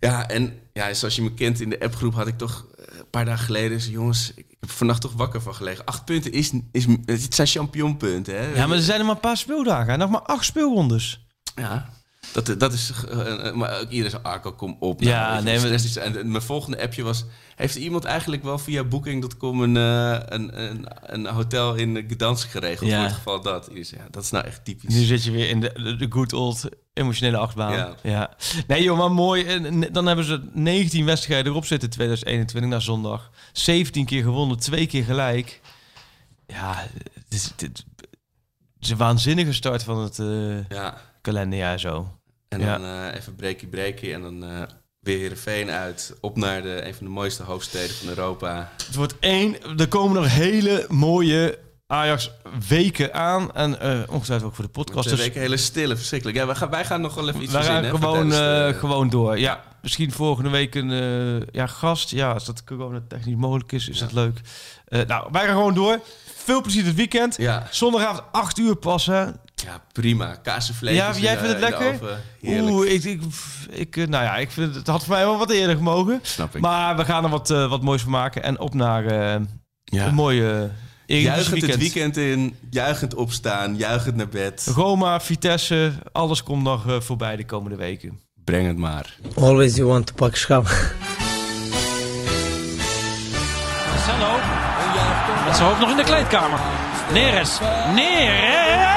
Speaker 5: Ja, en ja, zoals je me kent in de appgroep had ik toch eh, een paar dagen geleden, zei, jongens, ik heb vannacht toch wakker van gelegen. Acht punten is, is, het zijn championpunten, hè?
Speaker 6: Ja, maar er zijn er maar een paar speeldagen. Nog maar acht speelrondes.
Speaker 5: Ja, dat, dat is. eh, eh, maar ook iedereen zei: Arco, kom op.
Speaker 6: Ja,
Speaker 5: weet je,
Speaker 6: nee, maar-
Speaker 5: en, en mijn volgende appje was: Heeft iemand eigenlijk wel via Booking.com een, eh, een, een, een hotel in Gdansk geregeld?
Speaker 6: Ja.
Speaker 5: Voor het geval dat. Zei, ja, dat is nou echt typisch.
Speaker 6: Nu zit je weer in de, de, good old emotionele achtbaan. Ja.
Speaker 5: Ja.
Speaker 6: Nee joh, maar mooi. En dan hebben ze 19 wedstrijden erop zitten 2021 naar zondag. 17 keer gewonnen, twee keer gelijk. Ja, het is, het, het is een waanzinnige start van het eh,
Speaker 5: Ja,
Speaker 6: kalenderjaar zo.
Speaker 5: en
Speaker 6: Ja.
Speaker 5: dan eh, even breakie breakie en dan weer Heerenveen uit. Op naar de, een van de mooiste hoofdsteden van Europa.
Speaker 6: Het wordt één. Er komen nog hele mooie Ajax weken aan. En eh ongetwijfeld ook voor de podcast.
Speaker 5: Twee
Speaker 6: Dus
Speaker 5: weken hele stille, verschrikkelijk. Ja, wij gaan, wij gaan nog wel even iets
Speaker 6: wij gaan gewoon,
Speaker 5: de-
Speaker 6: eh, gewoon door. Ja, misschien volgende week een eh, ja, gast. Ja, als dat corona technisch mogelijk is, is
Speaker 5: Ja.
Speaker 6: dat leuk. Eh, nou, wij gaan gewoon door. Veel plezier dit weekend.
Speaker 5: Ja.
Speaker 6: Zondagavond 8 uur pas, hè.
Speaker 5: Ja, prima. Kazenvlees.
Speaker 6: Ja, jij vindt het lekker? Oeh, ik, ik, ik, eh, nou ja, ik vind het, het had voor mij wel wat eerder gemogen.
Speaker 5: Snap ik.
Speaker 6: Maar we gaan er wat, eh, wat moois van maken. En op naar eh,
Speaker 5: ja.
Speaker 6: een mooie uh,
Speaker 5: Juichend het weekend in, juichend opstaan, juichend naar bed.
Speaker 6: Roma, Vitesse, alles komt nog uh, voorbij de komende weken.
Speaker 5: Breng het maar.
Speaker 2: Always you want to pak schap.
Speaker 3: Marcelo. Met zijn hoofd nog in de kleedkamer. Neres. Neres.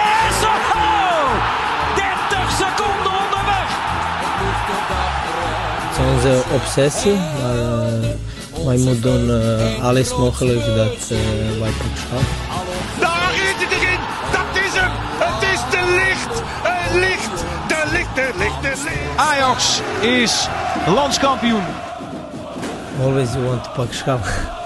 Speaker 2: Onze obsessie, maar uh, wij moeten doen uh, alles mogelijk dat uh, wij pak schap.
Speaker 4: Daar is het erin. Dat is hem. Het is de licht. Het licht. De licht, de licht, de licht.
Speaker 3: Ajax is landskampioen.
Speaker 2: Always you want to pak.